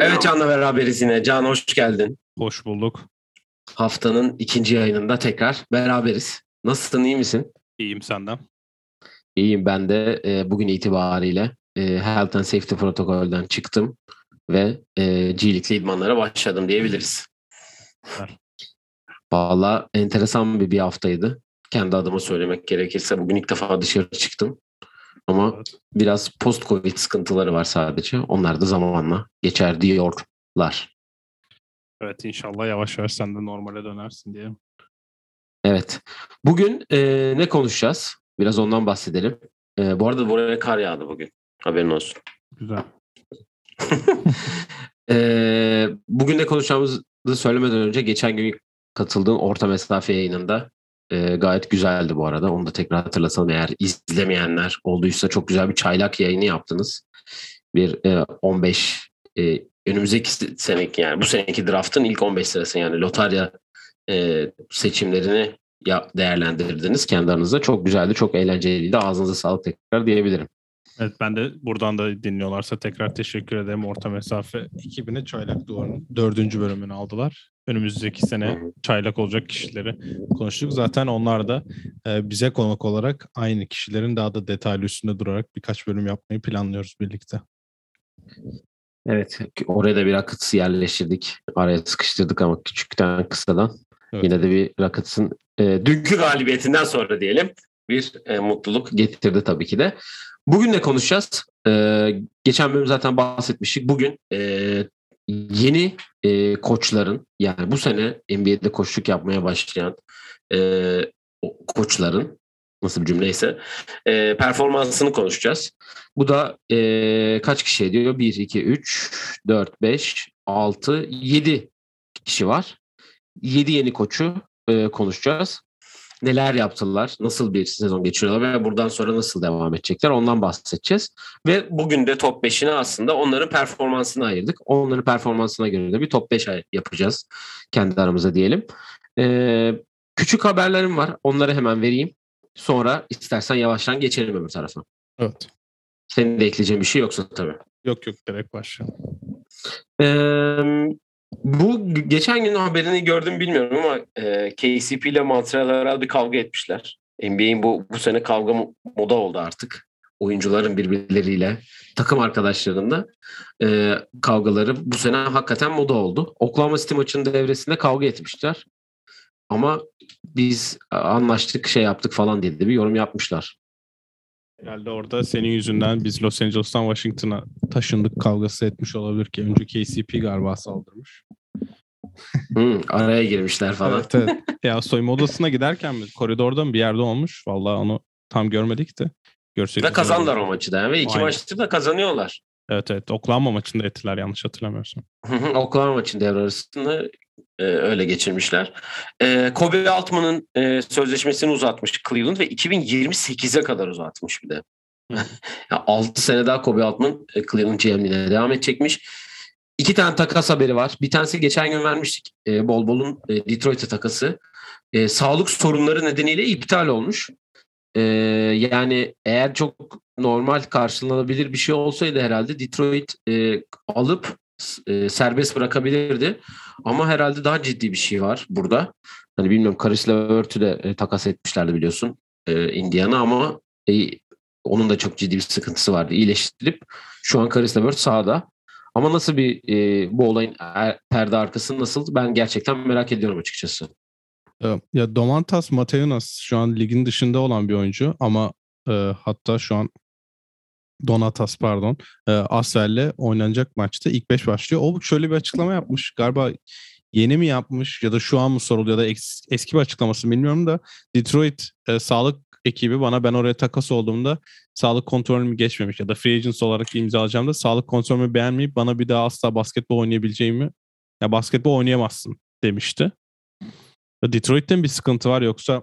Evet Can'la beraberiz yine. Can hoş geldin. Hoş bulduk. Haftanın ikinci yayınında tekrar beraberiz. Nasılsın, iyi misin? İyiyim senden. İyiyim ben de e, bugün itibariyle e, Health and Safety protokolden çıktım ve e, G-League idmanlara başladım diyebiliriz. Valla enteresan bir, bir haftaydı. Kendi adıma söylemek gerekirse bugün ilk defa dışarı çıktım. Ama Evet. biraz post-covid sıkıntıları var sadece. Onlar da zamanla geçer diyorlar. Evet inşallah yavaş yavaş sen de normale dönersin diye. Evet. Bugün e, ne konuşacağız? Biraz ondan bahsedelim. E, bu arada buraya kar yağdı bugün. Haberin olsun. Güzel. E, bugün ne konuşacağımızı söylemeden önce geçen gün katıldığın orta mesafe yayınında e, gayet güzeldi bu arada. Onu da tekrar hatırlatalım. Eğer izlemeyenler olduysa çok güzel bir çaylak yayını yaptınız. Bir e, 15 e, önümüzdeki seneki yani bu seneki draftın ilk 15 sırası yani lotarya e, seçimlerini ya, değerlendirdiniz kendi aranızda. Çok güzeldi, çok eğlenceliydi. Ağzınıza sağlık tekrar diyebilirim. Evet ben de buradan da dinliyorlarsa tekrar teşekkür ederim. Orta mesafe ekibine Çaylak Duvarı'nın dördüncü bölümünü aldılar. Önümüzdeki sene çaylak olacak kişileri konuştuk. Zaten onlar da e, bize konuk olarak aynı kişilerin daha da detaylı üstünde durarak birkaç bölüm yapmayı planlıyoruz birlikte. Evet, oraya da bir rakıt yerleştirdik. Araya sıkıştırdık ama küçükten kısadan. Evet. Yine de bir rakıtsın e, dünkü galibiyetinden sonra diyelim bir e, mutluluk getirdi tabii ki de. Bugün ne konuşacağız? E, geçen bölüm zaten bahsetmiştik. Bugün e, yeni e, koçların yani bu sene NBA'de koçluk yapmaya başlayan e, koçların nasıl bir cümleyse e, performansını konuşacağız. Bu da e, kaç kişi ediyor? 1, 2, 3, 4, 5, 6, 7 kişi var. 7 yeni koçu e, konuşacağız. Neler yaptılar, nasıl bir sezon geçiriyorlar ve buradan sonra nasıl devam edecekler ondan bahsedeceğiz. Ve bugün de top 5'ine aslında onların performansını ayırdık. Onların performansına göre de bir top 5 ay- yapacağız kendi aramızda diyelim. E, küçük haberlerim var. Onları hemen vereyim. Sonra istersen yavaştan geçelim öbür tarafa. Evet. Senin de ekleyeceğin bir şey yoksa tabii. Yok yok direkt başlayalım. Ee, bu geçen gün haberini gördüm bilmiyorum ama e, KCP ile Montreal herhalde bir kavga etmişler. NBA'in bu, bu sene kavga mo- moda oldu artık. Oyuncuların birbirleriyle, takım arkadaşlarında e, kavgaları bu sene hakikaten moda oldu. Oklahoma City maçının devresinde kavga etmişler. Ama biz anlaştık, şey yaptık falan diye de bir yorum yapmışlar. Herhalde orada senin yüzünden biz Los Angeles'tan Washington'a taşındık kavgası etmiş olabilir ki. Önce KCP galiba saldırmış. Hı, araya girmişler falan. Evet, evet. ya soyunma odasına giderken mi? Koridorda mı bir yerde olmuş? Vallahi onu tam görmedik de. Görsek Ve kazandılar o maçı da ve iki Aynen. da kazanıyorlar. Evet evet. Oklahoma maçında ettiler yanlış hatırlamıyorsam. Oklahoma maçın devre arasında e, öyle geçirmişler. E, Kobe Altman'ın e, sözleşmesini uzatmış Cleveland ve 2028'e kadar uzatmış bir de. Ya 6 sene daha Kobe Altman e, Cleveland GM'liğine devam edecekmiş. İki tane takas haberi var. Bir tanesi geçen gün vermiştik. E, Bol Bol'un e, Detroit'e takası. E, sağlık sorunları nedeniyle iptal olmuş. E, yani eğer çok normal karşılanabilir bir şey olsaydı herhalde Detroit e, alıp e, serbest bırakabilirdi. Ama herhalde daha ciddi bir şey var burada. Hani bilmiyorum Karis Levert'ü de takas etmişlerdi biliyorsun e, Indiana ama e, onun da çok ciddi bir sıkıntısı vardı. İyileştirip şu an Karis Levert sahada. Ama nasıl bir bu olayın er- perde arkası nasıl ben gerçekten merak ediyorum açıkçası. Ya Domantas Mateunas şu an ligin dışında olan bir oyuncu ama e, hatta şu an Donatas pardon e, Asvel'le oynanacak maçta ilk 5 başlıyor. O şöyle bir açıklama yapmış. Galiba yeni mi yapmış ya da şu an mı soruluyor ya da eski bir açıklaması bilmiyorum da Detroit e, sağlık ekibi bana ben oraya takas olduğumda sağlık kontrolümü geçmemiş ya da free agents olarak imzalayacağımda sağlık kontrolümü beğenmeyip bana bir daha asla basketbol oynayabileceğimi ya basketbol oynayamazsın demişti. Detroit'te mi bir sıkıntı var yoksa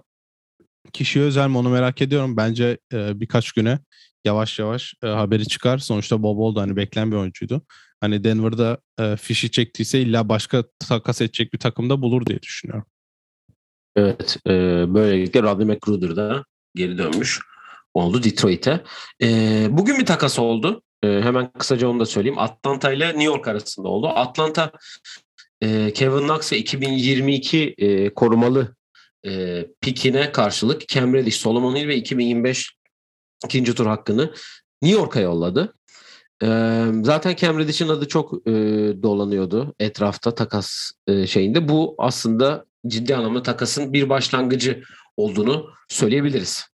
kişiye özel mi onu merak ediyorum. Bence e, birkaç güne yavaş yavaş e, haberi çıkar. Sonuçta Bob Bol da hani beklenen bir oyuncuydu. Hani Denver'da e, fişi çektiyse illa başka takas edecek bir takımda bulur diye düşünüyorum. Evet e, böylelikle Rodney McGruder da geri dönmüş oldu Detroit'e. E, bugün bir takas oldu. E, hemen kısaca onu da söyleyeyim. Atlanta ile New York arasında oldu. Atlanta e, Kevin Knox ve 2022 e, korumalı e, pikine karşılık Cam Reddish, Solomon Hill ve 2025 ikinci tur hakkını New York'a yolladı. Zaten Cam Reddish'in adı çok dolanıyordu etrafta takas şeyinde. Bu aslında ciddi anlamda takasın bir başlangıcı olduğunu söyleyebiliriz.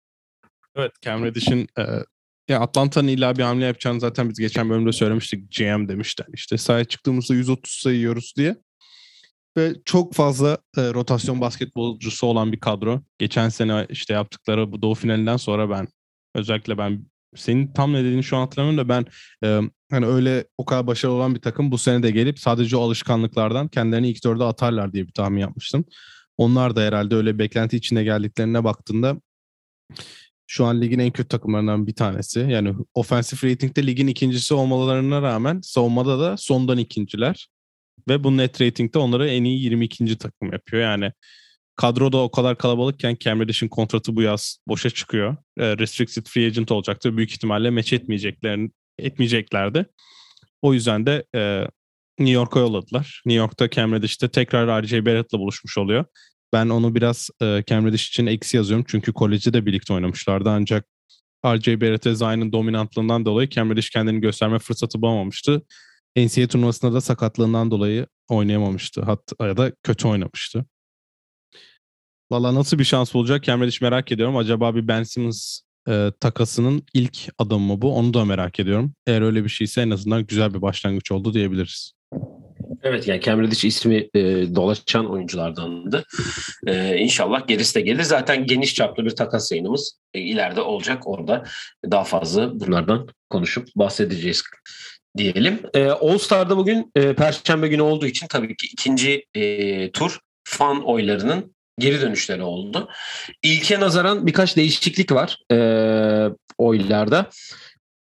Evet Cam Reddish'in e, ya Atlanta'nın illa bir hamle yapacağını zaten biz geçen bölümde söylemiştik. GM demişler. İşte sahaya çıktığımızda 130 sayıyoruz diye. Ve çok fazla e, rotasyon basketbolcusu olan bir kadro. Geçen sene işte yaptıkları bu doğu finalinden sonra ben özellikle ben senin tam ne dediğini şu an hatırlamıyorum da ben e, hani öyle o kadar başarılı olan bir takım bu sene de gelip sadece o alışkanlıklardan kendilerini ilk dörde atarlar diye bir tahmin yapmıştım. Onlar da herhalde öyle beklenti içinde geldiklerine baktığında şu an ligin en kötü takımlarından bir tanesi. Yani offensive rating'de ligin ikincisi olmalarına rağmen savunmada da sondan ikinciler. Ve bu net rating'de onları en iyi 22. takım yapıyor. Yani kadroda o kadar kalabalıkken Cam Reddish'in kontratı bu yaz boşa çıkıyor. E, restricted free agent olacaktır. Büyük ihtimalle meç etmeyecekler, etmeyeceklerdi. O yüzden de e, New York'a yolladılar. New York'ta Cam tekrar R.J. Barrett'la buluşmuş oluyor. Ben onu biraz e, Cam için eksi yazıyorum. Çünkü kolejde de birlikte oynamışlardı. Ancak R.J. Barrett'e Zayn'ın dominantlığından dolayı Cam kendini gösterme fırsatı bulamamıştı. NCAA turnuvasında da sakatlığından dolayı oynayamamıştı. Hatta ya da kötü oynamıştı. Valla nasıl bir şans olacak Cam Reddish merak ediyorum. Acaba bir Ben Simmons e, takasının ilk adımı mı bu? Onu da merak ediyorum. Eğer öyle bir şeyse en azından güzel bir başlangıç oldu diyebiliriz. Evet yani Cam Reddish ismi e, dolaşan oyunculardandı. E, inşallah gerisi de gelir. Zaten geniş çaplı bir takas yayınımız e, ileride olacak. Orada daha fazla bunlardan konuşup bahsedeceğiz diyelim. E, All Star'da bugün e, Perşembe günü olduğu için tabii ki ikinci e, tur fan oylarının geri dönüşleri oldu. İlke nazaran birkaç değişiklik var e, oylarda.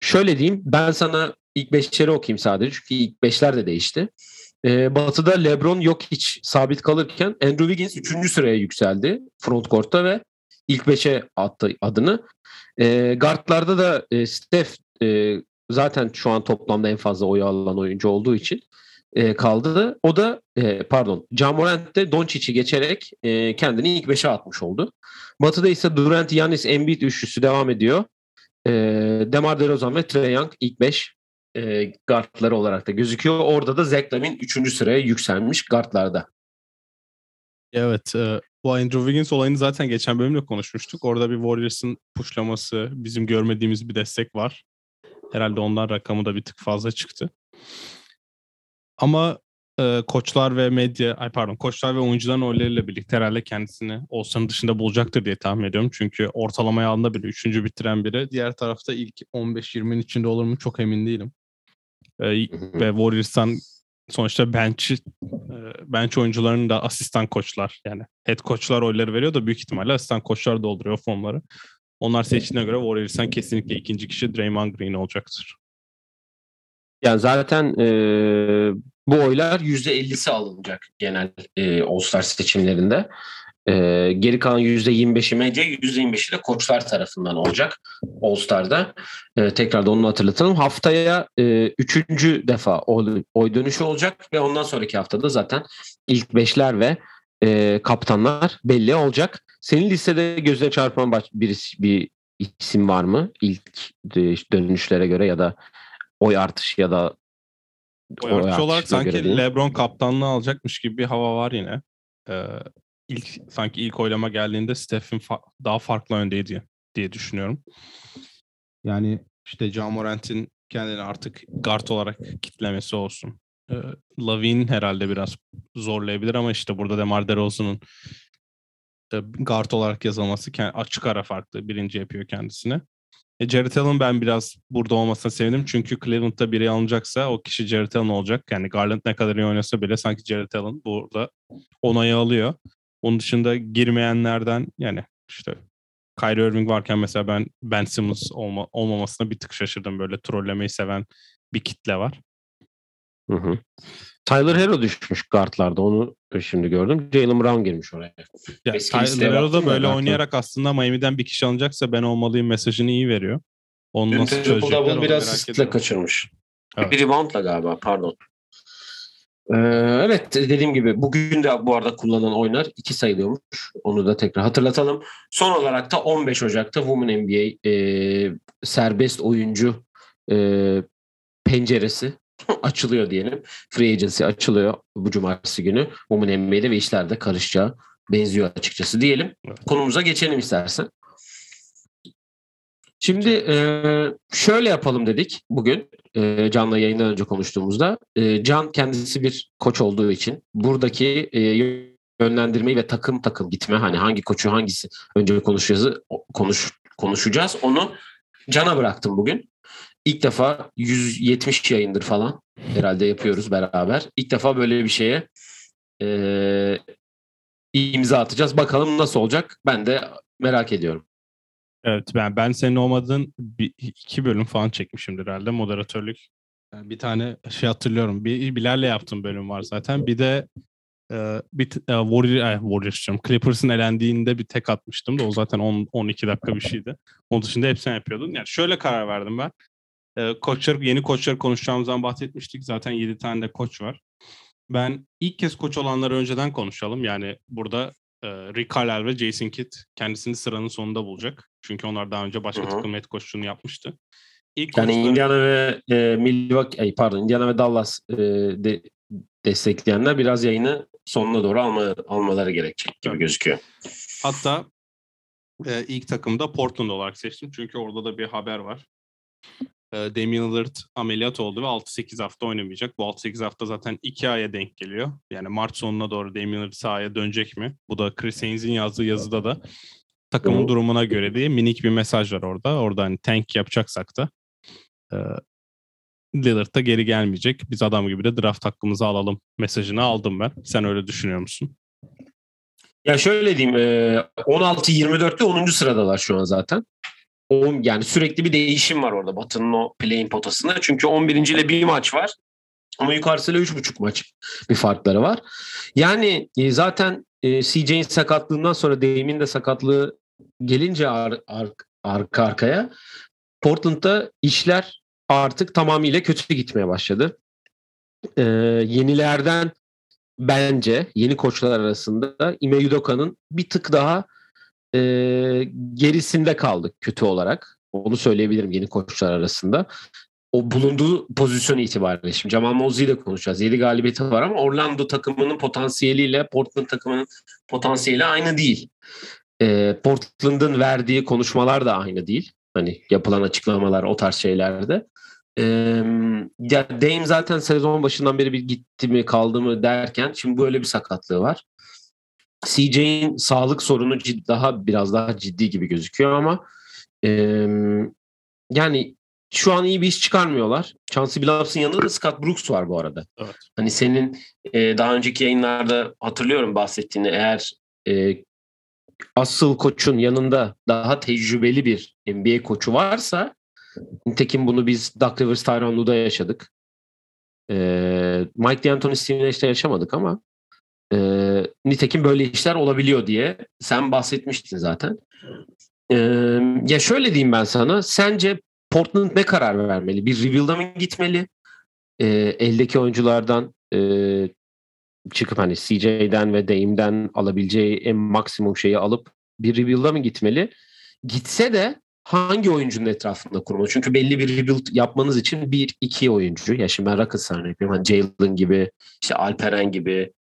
Şöyle diyeyim ben sana ilk beşleri okuyayım sadece çünkü ilk beşler de değişti. E, batı'da LeBron yok hiç sabit kalırken Andrew Wiggins 3. sıraya yükseldi frontcourt'ta ve ilk 5'e attı adını. E, guardlarda da e, Steph e, zaten şu an toplamda en fazla oyu alan oyuncu olduğu için e, kaldı. O da e, pardon Jamorant de Doncic'i geçerek e, kendini ilk 5'e atmış oldu. Batı'da ise Durant, Yanis, Embiid üçlüsü devam ediyor. E, Demar DeRozan ve Trae Young ilk 5 e, guardları olarak da gözüküyor. Orada da Zach Lavin 3. sıraya yükselmiş guardlarda. Evet. E, bu Andrew Wiggins olayını zaten geçen bölümde konuşmuştuk. Orada bir Warriors'ın pushlaması, bizim görmediğimiz bir destek var. Herhalde ondan rakamı da bir tık fazla çıktı. Ama e, koçlar ve medya, ay pardon, koçlar ve oyuncuların oylarıyla birlikte herhalde kendisini Olsan'ın dışında bulacaktır diye tahmin ediyorum. Çünkü ortalamaya alında bile üçüncü bitiren biri. Diğer tarafta ilk 15-20'nin içinde olur mu çok emin değilim. E, ve Warriors'tan sonuçta bench e, bench oyuncularının da asistan koçlar yani head koçlar oyları veriyor da büyük ihtimalle asistan koçlar dolduruyor formları. Onlar seçtiğine göre Warriors'tan kesinlikle ikinci kişi Draymond Green olacaktır. Yani zaten e, bu oylar %50'si alınacak genel e, All-Star seçimlerinde. E, geri kalan %25'i medya, %25'i de koçlar tarafından olacak All-Star'da. E, tekrar da onu hatırlatalım. Haftaya e, üçüncü defa oy, oy dönüşü olacak ve ondan sonraki haftada zaten ilk beşler ve e, kaptanlar belli olacak. Senin listede gözüne çarpan bir, bir isim var mı? İlk dönüşlere göre ya da oy artışı ya da oy, oy artışı olarak sanki LeBron kaptanlığı alacakmış gibi bir hava var yine. Ee, ilk sanki ilk oylama geldiğinde Steph'in fa- daha farklı öndeydi diye düşünüyorum. Yani işte John Morant'in kendini artık guard olarak kitlemesi olsun. Ee, Lavin herhalde biraz zorlayabilir ama işte burada Demar DeRozan'ın guard olarak yazılması açık ara farklı birinci yapıyor kendisine. E, Jared Allen ben biraz burada olmasına sevindim. Çünkü Cleveland'da biri alınacaksa o kişi Jared Allen olacak. Yani Garland ne kadar iyi oynasa bile sanki Jared Allen burada onayı alıyor. Onun dışında girmeyenlerden yani işte Kyrie Irving varken mesela ben Ben Simmons olma, olmamasına bir tık şaşırdım. Böyle trollemeyi seven bir kitle var. Hı hı. Tyler Hero düşmüş guardlarda onu şimdi gördüm. Jalen Brown girmiş oraya. Ya, Tyler Hero da böyle oynayarak aslında Miami'den bir kişi alınacaksa ben olmalıyım mesajını iyi veriyor. Onu nasıl çözecekler biraz asistle kaçırmış. Evet. Bir reboundla galiba pardon. Ee, evet dediğim gibi bugün de bu arada kullanılan oynar iki sayılıyormuş. Onu da tekrar hatırlatalım. Son olarak da 15 Ocak'ta Women NBA e, serbest oyuncu e, penceresi açılıyor diyelim. Free agency açılıyor bu cumartesi günü. Women NBA'de ve işler de karışacağı benziyor açıkçası diyelim. Konumuza geçelim istersen. Şimdi e, şöyle yapalım dedik bugün e, Can'la yayından önce konuştuğumuzda. E, Can kendisi bir koç olduğu için buradaki e, yönlendirmeyi ve takım takım gitme hani hangi koçu hangisi önce konuşacağız konuş konuşacağız onu Can'a bıraktım bugün. İlk defa 170 yayındır falan herhalde yapıyoruz beraber. İlk defa böyle bir şeye e, imza atacağız. Bakalım nasıl olacak ben de merak ediyorum. Evet ben ben senin olmadığın bir, iki bölüm falan çekmişimdir herhalde moderatörlük. Yani bir tane şey hatırlıyorum. Bir Bilal'le yaptığım bölüm var zaten. Bir de e, bir e, Warrior, e, Warriors diyorum. Clippers'ın elendiğinde bir tek atmıştım da o zaten 10 12 dakika bir şeydi. Onun dışında hepsini yapıyordun. Yani şöyle karar verdim ben. E, koçlar yeni koçları konuşacağımızdan bahsetmiştik. Zaten 7 tane de koç var. Ben ilk kez koç olanları önceden konuşalım. Yani burada e, Rick Carlisle ve Jason Kidd kendisini sıranın sonunda bulacak. Çünkü onlar daha önce başka Hı-hı. takım head coachluğunu yapmıştı. İlk yani koçları... Indiana ve e, Milwaukee, ay pardon Indiana ve Dallas e, de, destekleyenler biraz yayını sonuna doğru alma, almaları gerekecek gibi evet. gözüküyor. Hatta e, ilk takımda Portland olarak seçtim. Çünkü orada da bir haber var. Damian Lillard ameliyat oldu ve 6-8 hafta oynamayacak. Bu 6-8 hafta zaten 2 aya denk geliyor. Yani Mart sonuna doğru Damian Lillard sahaya dönecek mi? Bu da Chris Haynes'in yazdığı yazıda da takımın durumuna göre diye minik bir mesaj var orada. Orada hani tank yapacaksak da e, Lillard da geri gelmeyecek. Biz adam gibi de draft hakkımızı alalım mesajını aldım ben. Sen öyle düşünüyor musun? Ya şöyle diyeyim 16-24'te 10. sıradalar şu an zaten. O, yani sürekli bir değişim var orada Batı'nın o play'in potasında. Çünkü 11. ile bir maç var. Ama yukarısıyla 3,5 maç bir farkları var. Yani e, zaten e, CJ'in sakatlığından sonra Dame'in de sakatlığı gelince ar, ar, arka arkaya Portland'da işler artık tamamıyla kötü gitmeye başladı. E, yenilerden bence yeni koçlar arasında Ime Udoka'nın bir tık daha e, gerisinde kaldık kötü olarak. Onu söyleyebilirim yeni koçlar arasında. O bulunduğu pozisyon itibariyle. Şimdi Jamal Mosley ile konuşacağız. 7 galibiyeti var ama Orlando takımının potansiyeliyle Portland takımının potansiyeli aynı değil. E, Portland'ın verdiği konuşmalar da aynı değil. Hani yapılan açıklamalar o tarz şeylerde. E, ya Dame zaten sezon başından beri bir gitti mi kaldı mı derken şimdi böyle bir sakatlığı var. CJ'in sağlık sorunu cid, daha biraz daha ciddi gibi gözüküyor ama e, yani şu an iyi bir iş çıkarmıyorlar. Chauncey Billups'ın yanında da Scott Brooks var bu arada. Evet. Hani senin e, daha önceki yayınlarda hatırlıyorum bahsettiğini eğer e, asıl koçun yanında daha tecrübeli bir NBA koçu varsa nitekim bunu biz Doug Rivers, Tyronn Lue'da yaşadık. E, Mike D'Antoni, Steve Nash'te yaşamadık ama e, nitekim böyle işler olabiliyor diye sen bahsetmiştin zaten. E, ya şöyle diyeyim ben sana. Sence Portland ne karar vermeli? Bir rebuild'a mı gitmeli? E, eldeki oyunculardan e, çıkıp hani CJ'den ve Dame'den alabileceği en maksimum şeyi alıp bir rebuild'a mı gitmeli? Gitse de hangi oyuncunun etrafında kurmalı? Çünkü belli bir rebuild yapmanız için bir iki oyuncu. Ya şimdi ben Rockets örnek yapıyorum. Hani Jalen gibi, işte Alperen gibi,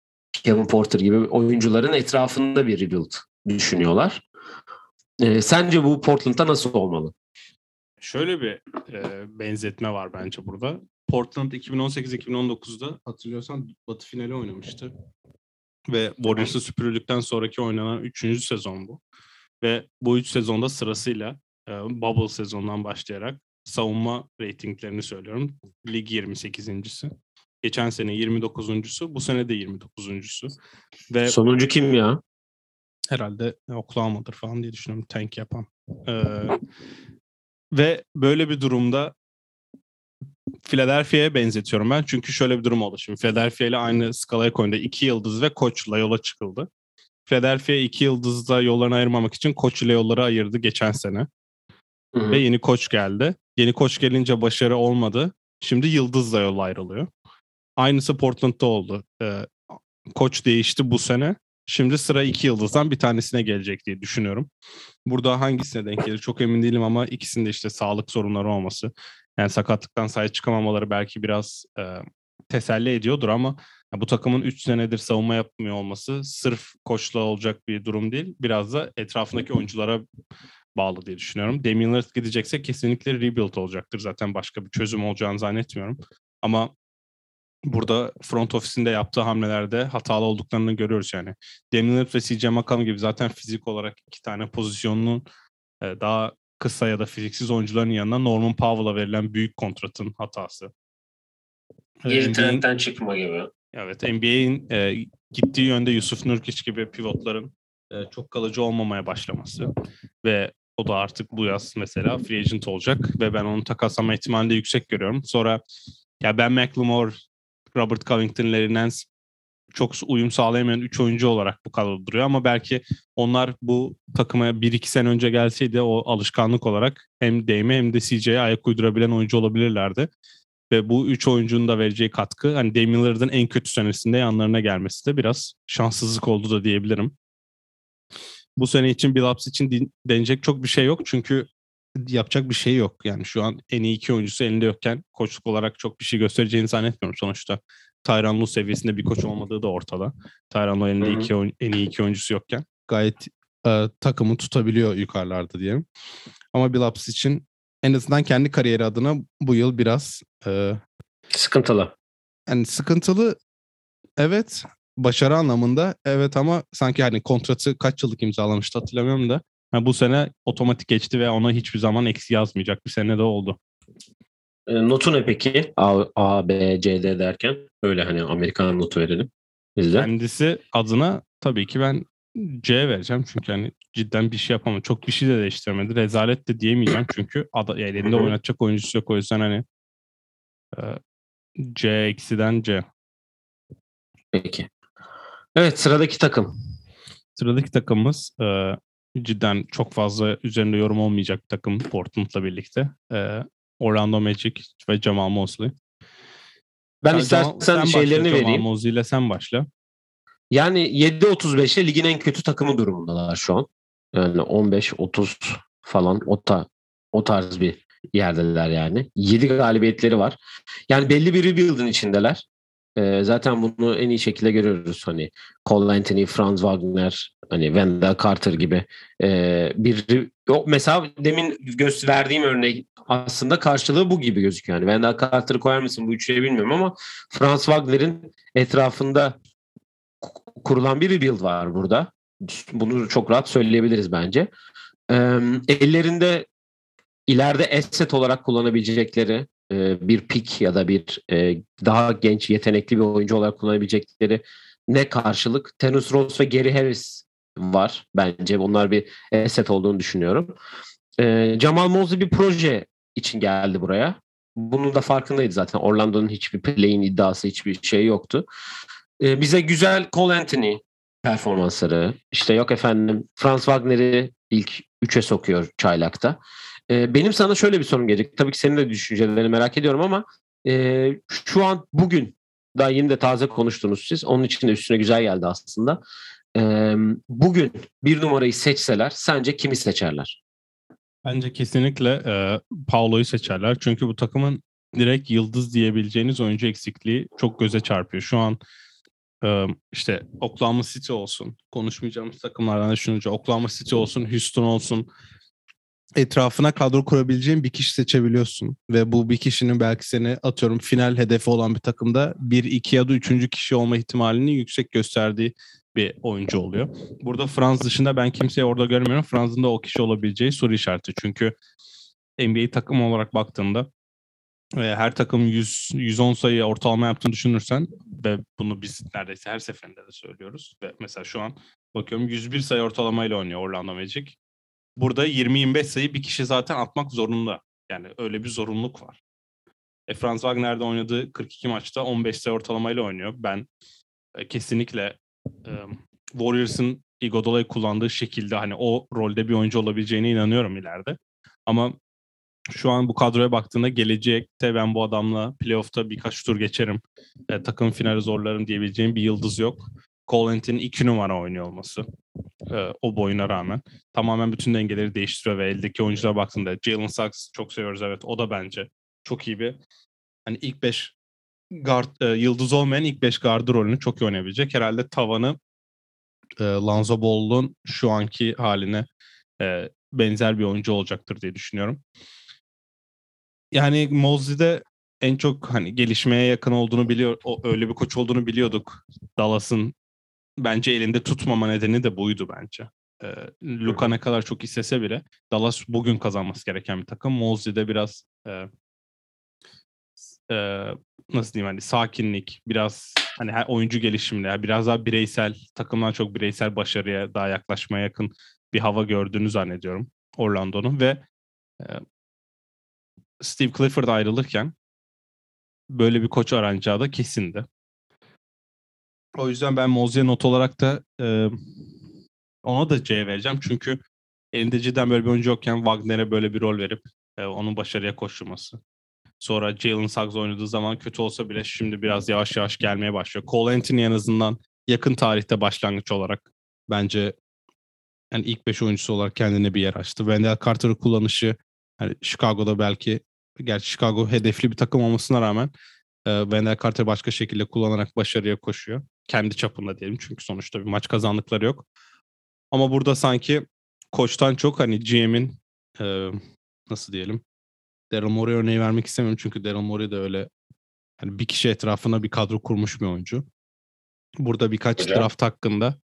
Kevin Porter gibi oyuncuların etrafında bir rebuild düşünüyorlar. E, sence bu Portland'da nasıl olmalı? Şöyle bir e, benzetme var bence burada. Portland 2018-2019'da hatırlıyorsan Batı finali oynamıştı. Ve Warriors'ı süpürüldükten sonraki oynanan 3. sezon bu. Ve bu 3 sezonda sırasıyla e, Bubble sezonundan başlayarak savunma reytinglerini söylüyorum. Lig 28.si. Geçen sene 29.sü, bu sene de 29.sü. Ve sonuncu kim ya? Herhalde Oklahoma'dır falan diye düşünüyorum tank yapan. Ee, ve böyle bir durumda Philadelphia'ya benzetiyorum ben. Çünkü şöyle bir durum oldu. Şimdi Philadelphia ile aynı skalaya koyunda iki yıldız ve koçla yola çıkıldı. Philadelphia iki yıldızda yollarını ayırmamak için koç ile yolları ayırdı geçen sene. Hı-hı. Ve yeni koç geldi. Yeni koç gelince başarı olmadı. Şimdi yıldızla yol ayrılıyor. Aynısı Portland'da oldu. Ee, koç değişti bu sene. Şimdi sıra iki yıldızdan bir tanesine gelecek diye düşünüyorum. Burada hangisine denk gelir çok emin değilim ama ikisinde işte sağlık sorunları olması. Yani sakatlıktan sahaya çıkamamaları belki biraz e, teselli ediyordur ama bu takımın 3 senedir savunma yapmıyor olması sırf koçla olacak bir durum değil. Biraz da etrafındaki oyunculara bağlı diye düşünüyorum. Damian Lillard gidecekse kesinlikle rebuild olacaktır. Zaten başka bir çözüm olacağını zannetmiyorum. Ama burada front ofisinde yaptığı hamlelerde hatalı olduklarını görüyoruz yani. Damian Lillard ve CJ McCollum gibi zaten fizik olarak iki tane pozisyonunun e, daha kısa ya da fiziksiz oyuncuların yanına Norman Powell'a verilen büyük kontratın hatası. Geri trendten çıkma gibi. Evet NBA'in e, gittiği yönde Yusuf Nurkic gibi pivotların e, çok kalıcı olmamaya başlaması ve o da artık bu yaz mesela free agent olacak ve ben onu takaslama ihtimalini de yüksek görüyorum. Sonra ya Ben McLemore, Robert Covington, Larry çok uyum sağlayamayan 3 oyuncu olarak bu kadroda duruyor ama belki onlar bu takıma 1-2 sene önce gelseydi o alışkanlık olarak hem Dame'e hem de CJ'ye ayak uydurabilen oyuncu olabilirlerdi. Ve bu 3 oyuncunun da vereceği katkı hani Damian Lillard'ın en kötü senesinde yanlarına gelmesi de biraz şanssızlık oldu da diyebilirim. Bu sene için Billups için denecek çok bir şey yok çünkü yapacak bir şey yok. Yani şu an en iyi iki oyuncusu elinde yokken koçluk olarak çok bir şey göstereceğini zannetmiyorum sonuçta. Tyron Lue seviyesinde bir koç olmadığı da ortada. Tyron Lue elinde iki en iyi iki oyuncusu yokken gayet e, takımı tutabiliyor yukarılarda diyelim. Ama Billups için en azından kendi kariyeri adına bu yıl biraz e, sıkıntılı. Yani sıkıntılı evet başarı anlamında evet ama sanki hani kontratı kaç yıllık imzalamıştı hatırlamıyorum da yani bu sene otomatik geçti ve ona hiçbir zaman eksi yazmayacak bir sene de oldu. E, notu ne peki? A, A, B, C, D derken öyle hani Amerikan notu verelim. Bizde. Kendisi adına tabii ki ben C vereceğim çünkü hani cidden bir şey yapamadı. Çok bir şey de değiştirmedi. Rezalet de diyemeyeceğim çünkü ada, yani elinde oynatacak oyuncusu yok. O yüzden hani e, C eksiden C. Peki. Evet sıradaki takım. Sıradaki takımımız e, cidden çok fazla üzerinde yorum olmayacak bir takım Portland'la birlikte. E, Orlando Magic ve Jamal Mosley. Ben sen istersen sen şeylerini başla, vereyim. Jamal Mosley ile sen başla. Yani 7-35'e ligin en kötü takımı durumundalar şu an. Yani 15-30 falan o, ta, o tarz bir yerdeler yani. 7 galibiyetleri var. Yani belli bir rebuild'in içindeler. Ee, zaten bunu en iyi şekilde görüyoruz. Hani Cole Anthony, Franz Wagner, hani Wendell Carter gibi ee, bir yok mesela demin gösterdiğim örnek aslında karşılığı bu gibi gözüküyor. Yani Wendell Carter'ı koyar mısın bu üçlüye bilmiyorum ama Franz Wagner'in etrafında kurulan bir rebuild var burada. Bunu çok rahat söyleyebiliriz bence. Ee, ellerinde ileride asset olarak kullanabilecekleri e, bir pick ya da bir e, daha genç yetenekli bir oyuncu olarak kullanabilecekleri ne karşılık Tenus Ross ve Gary Harris var bence. Bunlar bir asset olduğunu düşünüyorum. E, Jamal Mosley bir proje için geldi buraya. Bunun da farkındaydı zaten. Orlando'nun hiçbir play'in iddiası hiçbir şey yoktu. E, bize güzel Cole Anthony performansları. İşte yok efendim Franz Wagner'i ilk üçe sokuyor çaylakta. E, benim sana şöyle bir sorum gelecek. Tabii ki senin de düşüncelerini merak ediyorum ama e, şu an bugün daha yeni de taze konuştunuz siz. Onun için de üstüne güzel geldi aslında. Bugün bir numarayı seçseler sence kimi seçerler? Bence kesinlikle e, Paulo'yu seçerler. Çünkü bu takımın direkt yıldız diyebileceğiniz oyuncu eksikliği çok göze çarpıyor. Şu an e, işte Oklahoma City olsun, konuşmayacağımız takımlardan düşününce Oklahoma City olsun, Houston olsun, etrafına kadro kurabileceğin bir kişi seçebiliyorsun. Ve bu bir kişinin belki seni atıyorum final hedefi olan bir takımda bir, iki ya da üçüncü kişi olma ihtimalini yüksek gösterdiği bir oyuncu oluyor. Burada Franz dışında ben kimseyi orada görmüyorum. Franz'ın da o kişi olabileceği soru işareti. Çünkü NBA takım olarak baktığında ve her takım 100 110 sayı ortalama yaptığını düşünürsen ve bunu biz neredeyse her seferinde de söylüyoruz ve mesela şu an bakıyorum 101 sayı ortalamayla oynuyor Orlando Magic burada 20-25 sayı bir kişi zaten atmak zorunda. Yani öyle bir zorunluluk var. E, Franz Wagner'de oynadığı 42 maçta 15 sayı ortalamayla oynuyor. Ben e, kesinlikle e, Warriors'ın Iguodala'yı kullandığı şekilde hani o rolde bir oyuncu olabileceğine inanıyorum ileride. Ama şu an bu kadroya baktığında gelecekte ben bu adamla playoff'ta birkaç tur geçerim. E, takım finali zorlarım diyebileceğim bir yıldız yok. Colant'in iki numara oynuyor olması e, o boyuna rağmen tamamen bütün dengeleri değiştiriyor ve eldeki oyunculara baktığında Jalen Suggs çok seviyoruz evet o da bence çok iyi bir hani ilk 5 guard e, yıldız olmayan ilk 5 gardı rolünü çok iyi oynayabilecek. Herhalde tavanı e, Lonzo Ball'un şu anki haline e, benzer bir oyuncu olacaktır diye düşünüyorum. Yani Mosley'de en çok hani gelişmeye yakın olduğunu biliyor, o, öyle bir koç olduğunu biliyorduk. Dallas'ın bence elinde tutmama nedeni de buydu bence. E, Luka ne kadar çok istese bile Dallas bugün kazanması gereken bir takım. Mosley'de biraz e, e, nasıl diyeyim hani sakinlik, biraz hani her oyuncu gelişiminde biraz daha bireysel, takımdan çok bireysel başarıya daha yaklaşmaya yakın bir hava gördüğünü zannediyorum Orlando'nun ve e, Steve Clifford ayrılırken böyle bir koç aranacağı da kesindi. O yüzden ben Mosley'e not olarak da e, ona da C vereceğim. Çünkü elinde cidden böyle bir oyuncu yokken Wagner'e böyle bir rol verip e, onun başarıya koşturması. Sonra Jalen Suggs oynadığı zaman kötü olsa bile şimdi biraz yavaş yavaş gelmeye başlıyor. Cole Anthony en azından yakın tarihte başlangıç olarak bence yani ilk 5 oyuncusu olarak kendine bir yer açtı. Wendell Carter'ı kullanışı hani Chicago'da belki gerçi Chicago hedefli bir takım olmasına rağmen e, Wendell Carter başka şekilde kullanarak başarıya koşuyor. Kendi çapında diyelim çünkü sonuçta bir maç kazandıkları yok. Ama burada sanki koçtan çok hani GM'in e, nasıl diyelim Daryl Morey örneği vermek istemiyorum çünkü Daryl Morey de öyle hani bir kişi etrafına bir kadro kurmuş bir oyuncu. Burada birkaç Hocam. draft hakkında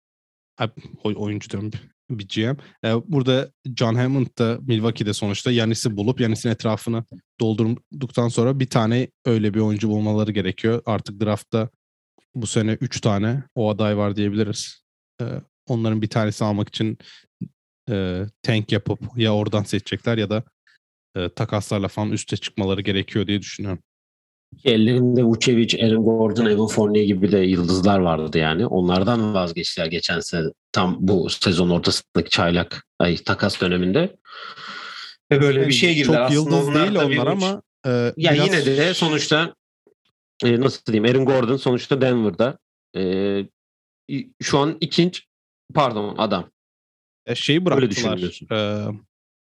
oyuncu diyorum bir GM. Burada John Hammond da Milwaukee'de sonuçta Yanis'i bulup Yanis'in etrafını doldurduktan sonra bir tane öyle bir oyuncu bulmaları gerekiyor. Artık draftta bu sene 3 tane o aday var diyebiliriz. Onların bir tanesi almak için tank yapıp ya oradan seçecekler ya da takaslarla falan üste çıkmaları gerekiyor diye düşünüyorum. Ellerinde Vucevic, Aaron Gordon, Evan Fournier gibi de yıldızlar vardı yani. Onlardan vazgeçtiler geçen sene tam bu sezon ortasındaki çaylak ay takas döneminde. Ve böyle bir şey girdiler. Çok yıldız onlar değil onlar ama e, ya biraz... yine de sonuçta e, nasıl diyeyim Aaron Gordon sonuçta Denver'da e, şu an ikinci pardon adam. E, şeyi bıraktılar. E,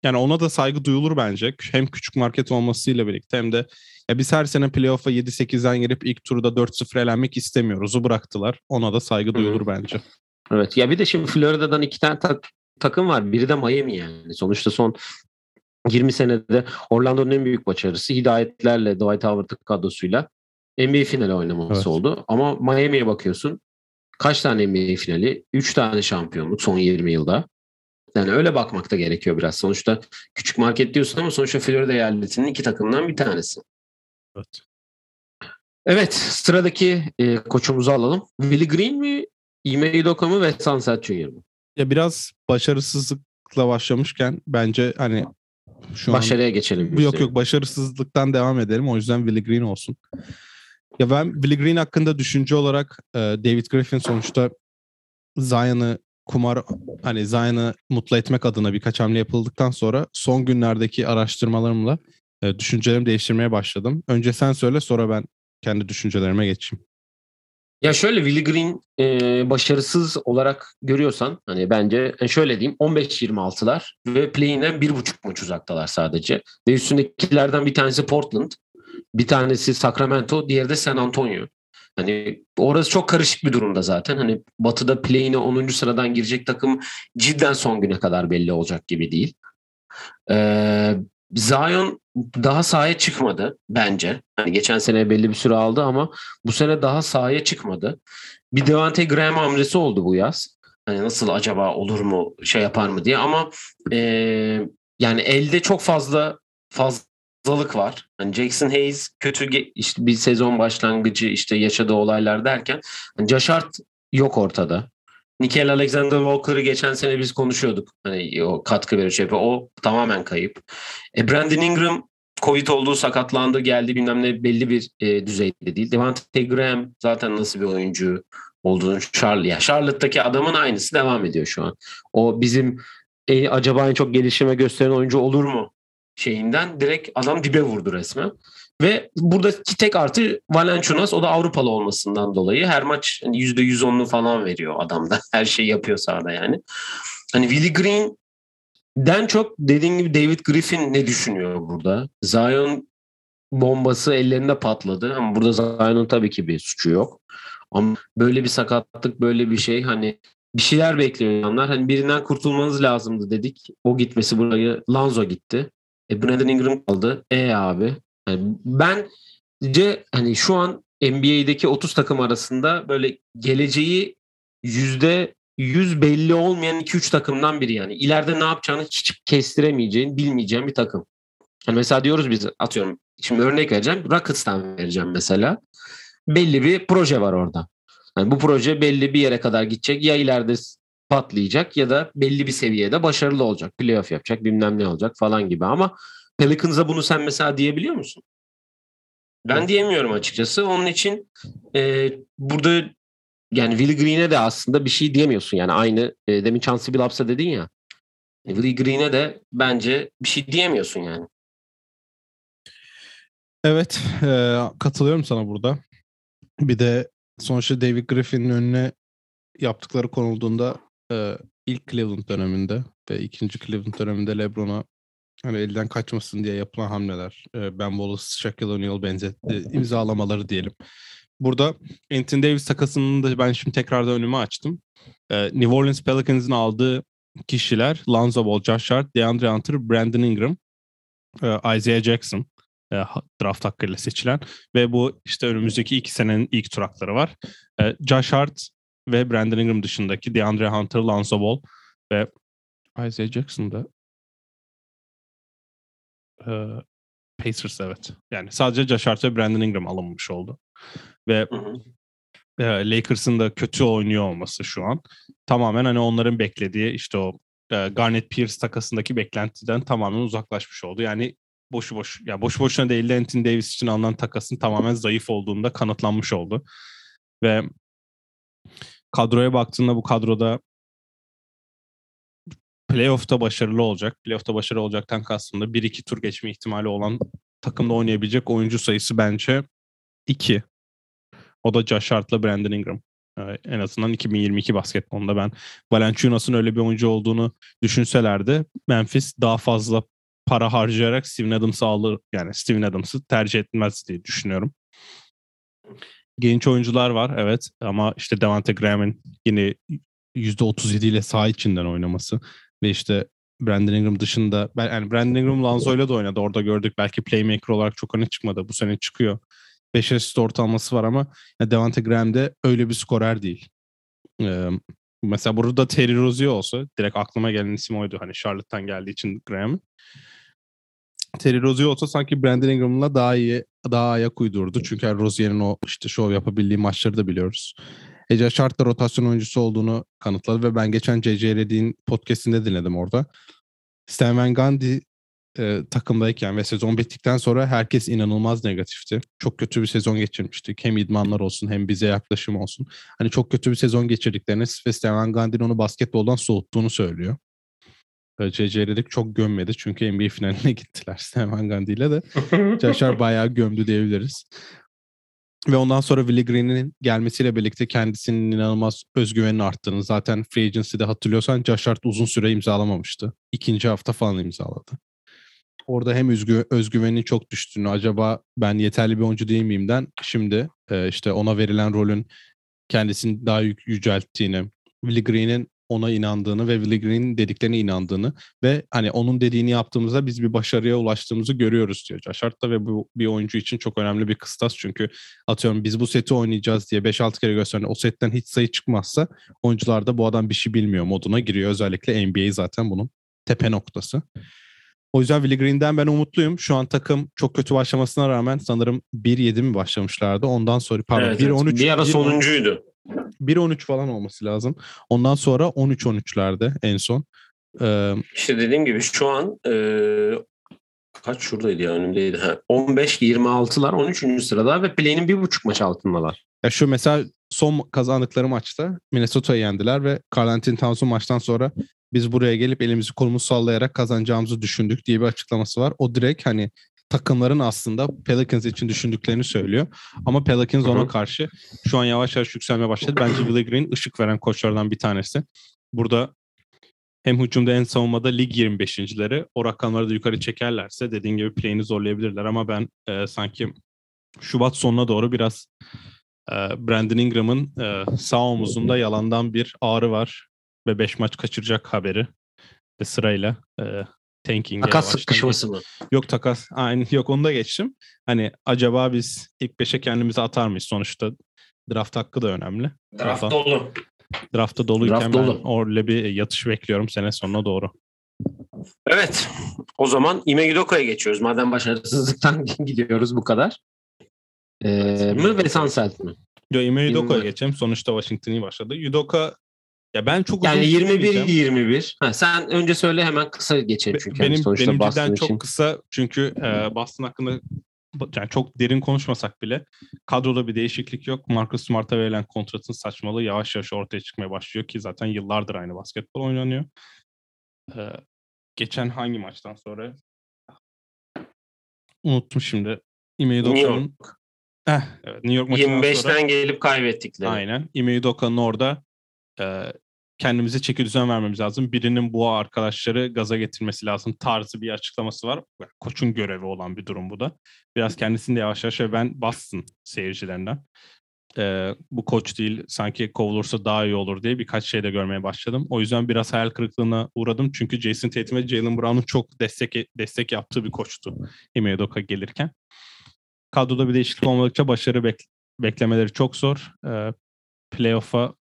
yani ona da saygı duyulur bence. Hem küçük market olmasıyla birlikte hem de ya biz her sene playoff'a 7-8'den girip ilk turda 4-0 elenmek istemiyoruz. O bıraktılar. Ona da saygı duyulur Hı-hı. bence. Evet ya bir de şimdi Florida'dan iki tane tak- takım var. Biri de Miami yani. Sonuçta son 20 senede Orlando'nun en büyük başarısı hidayetlerle Dwight Howard kadrosuyla NBA finali oynaması evet. oldu. Ama Miami'ye bakıyorsun. Kaç tane NBA finali? 3 tane şampiyonluk son 20 yılda. Yani öyle bakmak da gerekiyor biraz. Sonuçta küçük market diyorsun ama sonuçta Florida eyaletinin iki takımından bir tanesi. Evet. Evet sıradaki e, koçumuzu alalım. Willie Green mi, Ime Udoka mı ve Sunset Junior mu? Ya biraz başarısızlıkla başlamışken bence hani şu Başarıya an... geçelim. Yok yok başarısızlıktan devam edelim. O yüzden Willie Green olsun. Ya ben Willie Green hakkında düşünce olarak e, David Griffin sonuçta Zion'ı kumar hani Zion'ı mutlu etmek adına birkaç hamle yapıldıktan sonra son günlerdeki araştırmalarımla e, düşüncelerimi değiştirmeye başladım. Önce sen söyle sonra ben kendi düşüncelerime geçeyim. Ya şöyle Willie Green e, başarısız olarak görüyorsan hani bence e, şöyle diyeyim 15-26'lar ve play'inden bir buçuk maç uzaktalar sadece. Ve üstündekilerden bir tanesi Portland, bir tanesi Sacramento, diğeri de San Antonio. Hani orası çok karışık bir durumda zaten. Hani Batı'da play'ine 10. sıradan girecek takım cidden son güne kadar belli olacak gibi değil. Ee, Zion daha sahaya çıkmadı bence. Hani geçen sene belli bir süre aldı ama bu sene daha sahaya çıkmadı. Bir Devante Graham hamlesi oldu bu yaz. Hani nasıl acaba olur mu şey yapar mı diye ama e, yani elde çok fazla fazlalık var. Hani Jackson Hayes kötü işte bir sezon başlangıcı işte yaşadığı olaylar derken Josh Hart yok ortada. Nickel Alexander Walker'ı geçen sene biz konuşuyorduk. Hani o katkı veriyor şey. O tamamen kayıp. E Brandon Ingram Covid olduğu sakatlandı geldi bilmem ne belli bir e, düzeyde değil. Devante Graham zaten nasıl bir oyuncu olduğunu Charlotte, ya Charlotte'daki adamın aynısı devam ediyor şu an. O bizim e, acaba en çok gelişime gösteren oyuncu olur mu şeyinden direkt adam dibe vurdu resmen. Ve buradaki tek artı Valenciunas o da Avrupalı olmasından dolayı her maç hani %110'lu falan veriyor adamda. Her şeyi yapıyor sahada yani. Hani Willie Green den çok dediğin gibi David Griffin ne düşünüyor burada? Zion bombası ellerinde patladı ama burada Zion'un tabii ki bir suçu yok. Ama böyle bir sakatlık böyle bir şey hani bir şeyler bekliyor insanlar. Hani birinden kurtulmanız lazımdı dedik. O gitmesi burayı Lanzo gitti. E Brandon Ingram kaldı. E abi. Yani bence hani şu an NBA'deki 30 takım arasında böyle geleceği yüzde yüz belli olmayan 2-3 takımdan biri yani. İleride ne yapacağını hiç kestiremeyeceğin, bilmeyeceğin bir takım. Yani mesela diyoruz biz atıyorum şimdi örnek vereceğim. Rockets'tan vereceğim mesela. Belli bir proje var orada. Yani bu proje belli bir yere kadar gidecek. Ya ileride patlayacak ya da belli bir seviyede başarılı olacak. Playoff yapacak bilmem ne olacak falan gibi ama Pelicans'a bunu sen mesela diyebiliyor musun? Ben diyemiyorum açıkçası. Onun için e, burada yani Willie Green'e de aslında bir şey diyemiyorsun. Yani aynı e, demin Chauncey Billups'a dedin ya. E, Willie Green'e de bence bir şey diyemiyorsun yani. Evet e, katılıyorum sana burada. Bir de sonuçta David Griffin'in önüne yaptıkları konulduğunda e, ilk Cleveland döneminde ve ikinci Cleveland döneminde LeBron'a hani elden kaçmasın diye yapılan hamleler. E, ben Wallace, Shaquille O'Neal benzetti imzalamaları diyelim. Burada Anthony Davis takasını da ben şimdi tekrardan önüme açtım. E, New Orleans Pelicans'ın aldığı kişiler Lonzo Ball, Josh Hart, DeAndre Hunter, Brandon Ingram, e, Isaiah Jackson e, draft hakkıyla seçilen ve bu işte önümüzdeki iki senenin ilk tur hakları var. E, Josh Hart ve Brandon Ingram dışındaki DeAndre Hunter, Lonzo Ball ve Isaiah Jackson da e, Pacers evet. Yani sadece Josh Hart ve Brandon Ingram alınmış oldu. Ve e, Lakers'ın da kötü oynuyor olması şu an tamamen hani onların beklediği işte o e, Garnett Pierce takasındaki beklentiden tamamen uzaklaşmış oldu. Yani boşu boş ya boş boşuna değil de Anthony Davis için alınan takasın tamamen zayıf olduğunda kanıtlanmış oldu. Ve kadroya baktığında bu kadroda playoff'ta başarılı olacak. Playoff'ta başarılı olacaktan kastımda 1-2 tur geçme ihtimali olan takımda oynayabilecek oyuncu sayısı bence 2. O da Josh Hart'la Brandon Ingram. Ee, en azından 2022 basketbolunda ben Valanciunas'ın öyle bir oyuncu olduğunu düşünselerdi Memphis daha fazla para harcayarak Steven Adams'ı alır yani Steven Adams'ı tercih etmez diye düşünüyorum. Genç oyuncular var evet ama işte Devante Graham'in yine %37 ile sağ içinden oynaması ve işte Brandon Ingram dışında yani Brandon Ingram Lanzo'yla da oynadı. Orada gördük belki playmaker olarak çok öne çıkmadı. Bu sene çıkıyor. 5 asist ortalaması var ama ya Devante Graham de öyle bir skorer değil. Ee, mesela burada Terry Rozier olsa direkt aklıma gelen isim oydu. Hani Charlotte'tan geldiği için Graham. Terry Rozier olsa sanki Brandon Ingram'la daha iyi daha ayak uydurdu. Çünkü Rozier'in o işte şov yapabildiği maçları da biliyoruz. Ece Şart da rotasyon oyuncusu olduğunu kanıtladı ve ben geçen C.C. Reddy'in podcastinde dinledim orada. Stan Van Gundy e, takımdayken ve sezon bittikten sonra herkes inanılmaz negatifti. Çok kötü bir sezon geçirmiştik. Hem idmanlar olsun hem bize yaklaşım olsun. Hani çok kötü bir sezon geçirdiklerini ve Stan Van Gundy'nin onu basketboldan soğuttuğunu söylüyor. C.C. Redick çok gömmedi çünkü NBA finaline gittiler Stan Van Gundy ile de. Joshar bayağı gömdü diyebiliriz. Ve ondan sonra Willie Green'in gelmesiyle birlikte kendisinin inanılmaz özgüvenin arttığını zaten Free Agency'de hatırlıyorsan Josh Hart uzun süre imzalamamıştı. İkinci hafta falan imzaladı. Orada hem özgü, özgüvenin çok düştüğünü acaba ben yeterli bir oyuncu değil miyimden şimdi e, işte ona verilen rolün kendisini daha yük, yücelttiğini, Willie Green'in ona inandığını ve Willie Green'in dediklerine inandığını ve hani onun dediğini yaptığımızda biz bir başarıya ulaştığımızı görüyoruz diyor Josh Hart'ta ve bu bir oyuncu için çok önemli bir kıstas çünkü atıyorum biz bu seti oynayacağız diye 5-6 kere gösteren o setten hiç sayı çıkmazsa oyuncular da bu adam bir şey bilmiyor moduna giriyor. Özellikle NBA zaten bunun tepe noktası. O yüzden Willie Green'den ben umutluyum. Şu an takım çok kötü başlamasına rağmen sanırım 1-7 mi başlamışlardı. Ondan sonra pardon evet, 1-13. Bir ara sonuncuydu. 1-13 falan olması lazım. Ondan sonra 13-13'lerde en son. Ee, işte dediğim gibi şu an e, kaç şuradaydı ya önümdeydi. Ha, 15-26'lar 13. sırada ve play'nin bir buçuk maç altındalar. Ya şu mesela son kazandıkları maçta Minnesota'yı yendiler ve Carl Anthony Towns'un maçtan sonra biz buraya gelip elimizi kolumuzu sallayarak kazanacağımızı düşündük diye bir açıklaması var. O direkt hani takımların aslında Pelicans için düşündüklerini söylüyor. Ama Pelicans ona karşı şu an yavaş yavaş yükselmeye başladı. Bence Willie Green ışık veren koçlardan bir tanesi. Burada hem hücumda hem savunmada lig 25.leri o rakamları da yukarı çekerlerse dediğin gibi play'ini zorlayabilirler ama ben e, sanki Şubat sonuna doğru biraz e, Brandon Ingram'ın e, sağ omuzunda yalandan bir ağrı var ve 5 maç kaçıracak haberi ve sırayla e, tanking'e Takas sıkışması mı? Yok takas. Aynı yok onu da geçtim. Hani acaba biz ilk 5'e kendimizi atar mıyız? Sonuçta draft hakkı da önemli. Draft Rafa. dolu. Draftta doluyken Draft ben dolu. orada bir yatış bekliyorum sene sonuna doğru. Evet. O zaman Ime geçiyoruz. Madem başarısızlıktan gidiyoruz bu kadar. Ee, mı ve Sunset mi? Yo Ime Bilmiyorum. geçelim. Sonuçta Washington iyi başladı. Udoka ya ben çok Yani süremeyeceğim. 21-21. Ha, sen önce söyle hemen kısa geçelim çünkü. benim yani sonuçta benim Boston için. çok kısa çünkü e, Boston hakkında yani çok derin konuşmasak bile kadroda bir değişiklik yok. Marcus Smart'a verilen kontratın saçmalığı yavaş yavaş ortaya çıkmaya başlıyor ki zaten yıllardır aynı basketbol oynanıyor. E, geçen hangi maçtan sonra unuttum şimdi. York. eh, evet, New York maçından 25'ten sonra gelip kaybettikleri. Aynen. Udoka'nın orada e, kendimize çeki düzen vermemiz lazım. Birinin bu arkadaşları gaza getirmesi lazım tarzı bir açıklaması var. Koçun görevi olan bir durum bu da. Biraz kendisini de yavaş yavaş ben Boston seyircilerinden e, bu koç değil sanki kovulursa daha iyi olur diye birkaç şey de görmeye başladım. O yüzden biraz hayal kırıklığına uğradım. Çünkü Jason Tatum ve Jalen Brown'un çok destek destek yaptığı bir koçtu Udoka gelirken. Kadroda bir değişiklik olmadıkça başarı bek- beklemeleri çok zor. E, playoff'a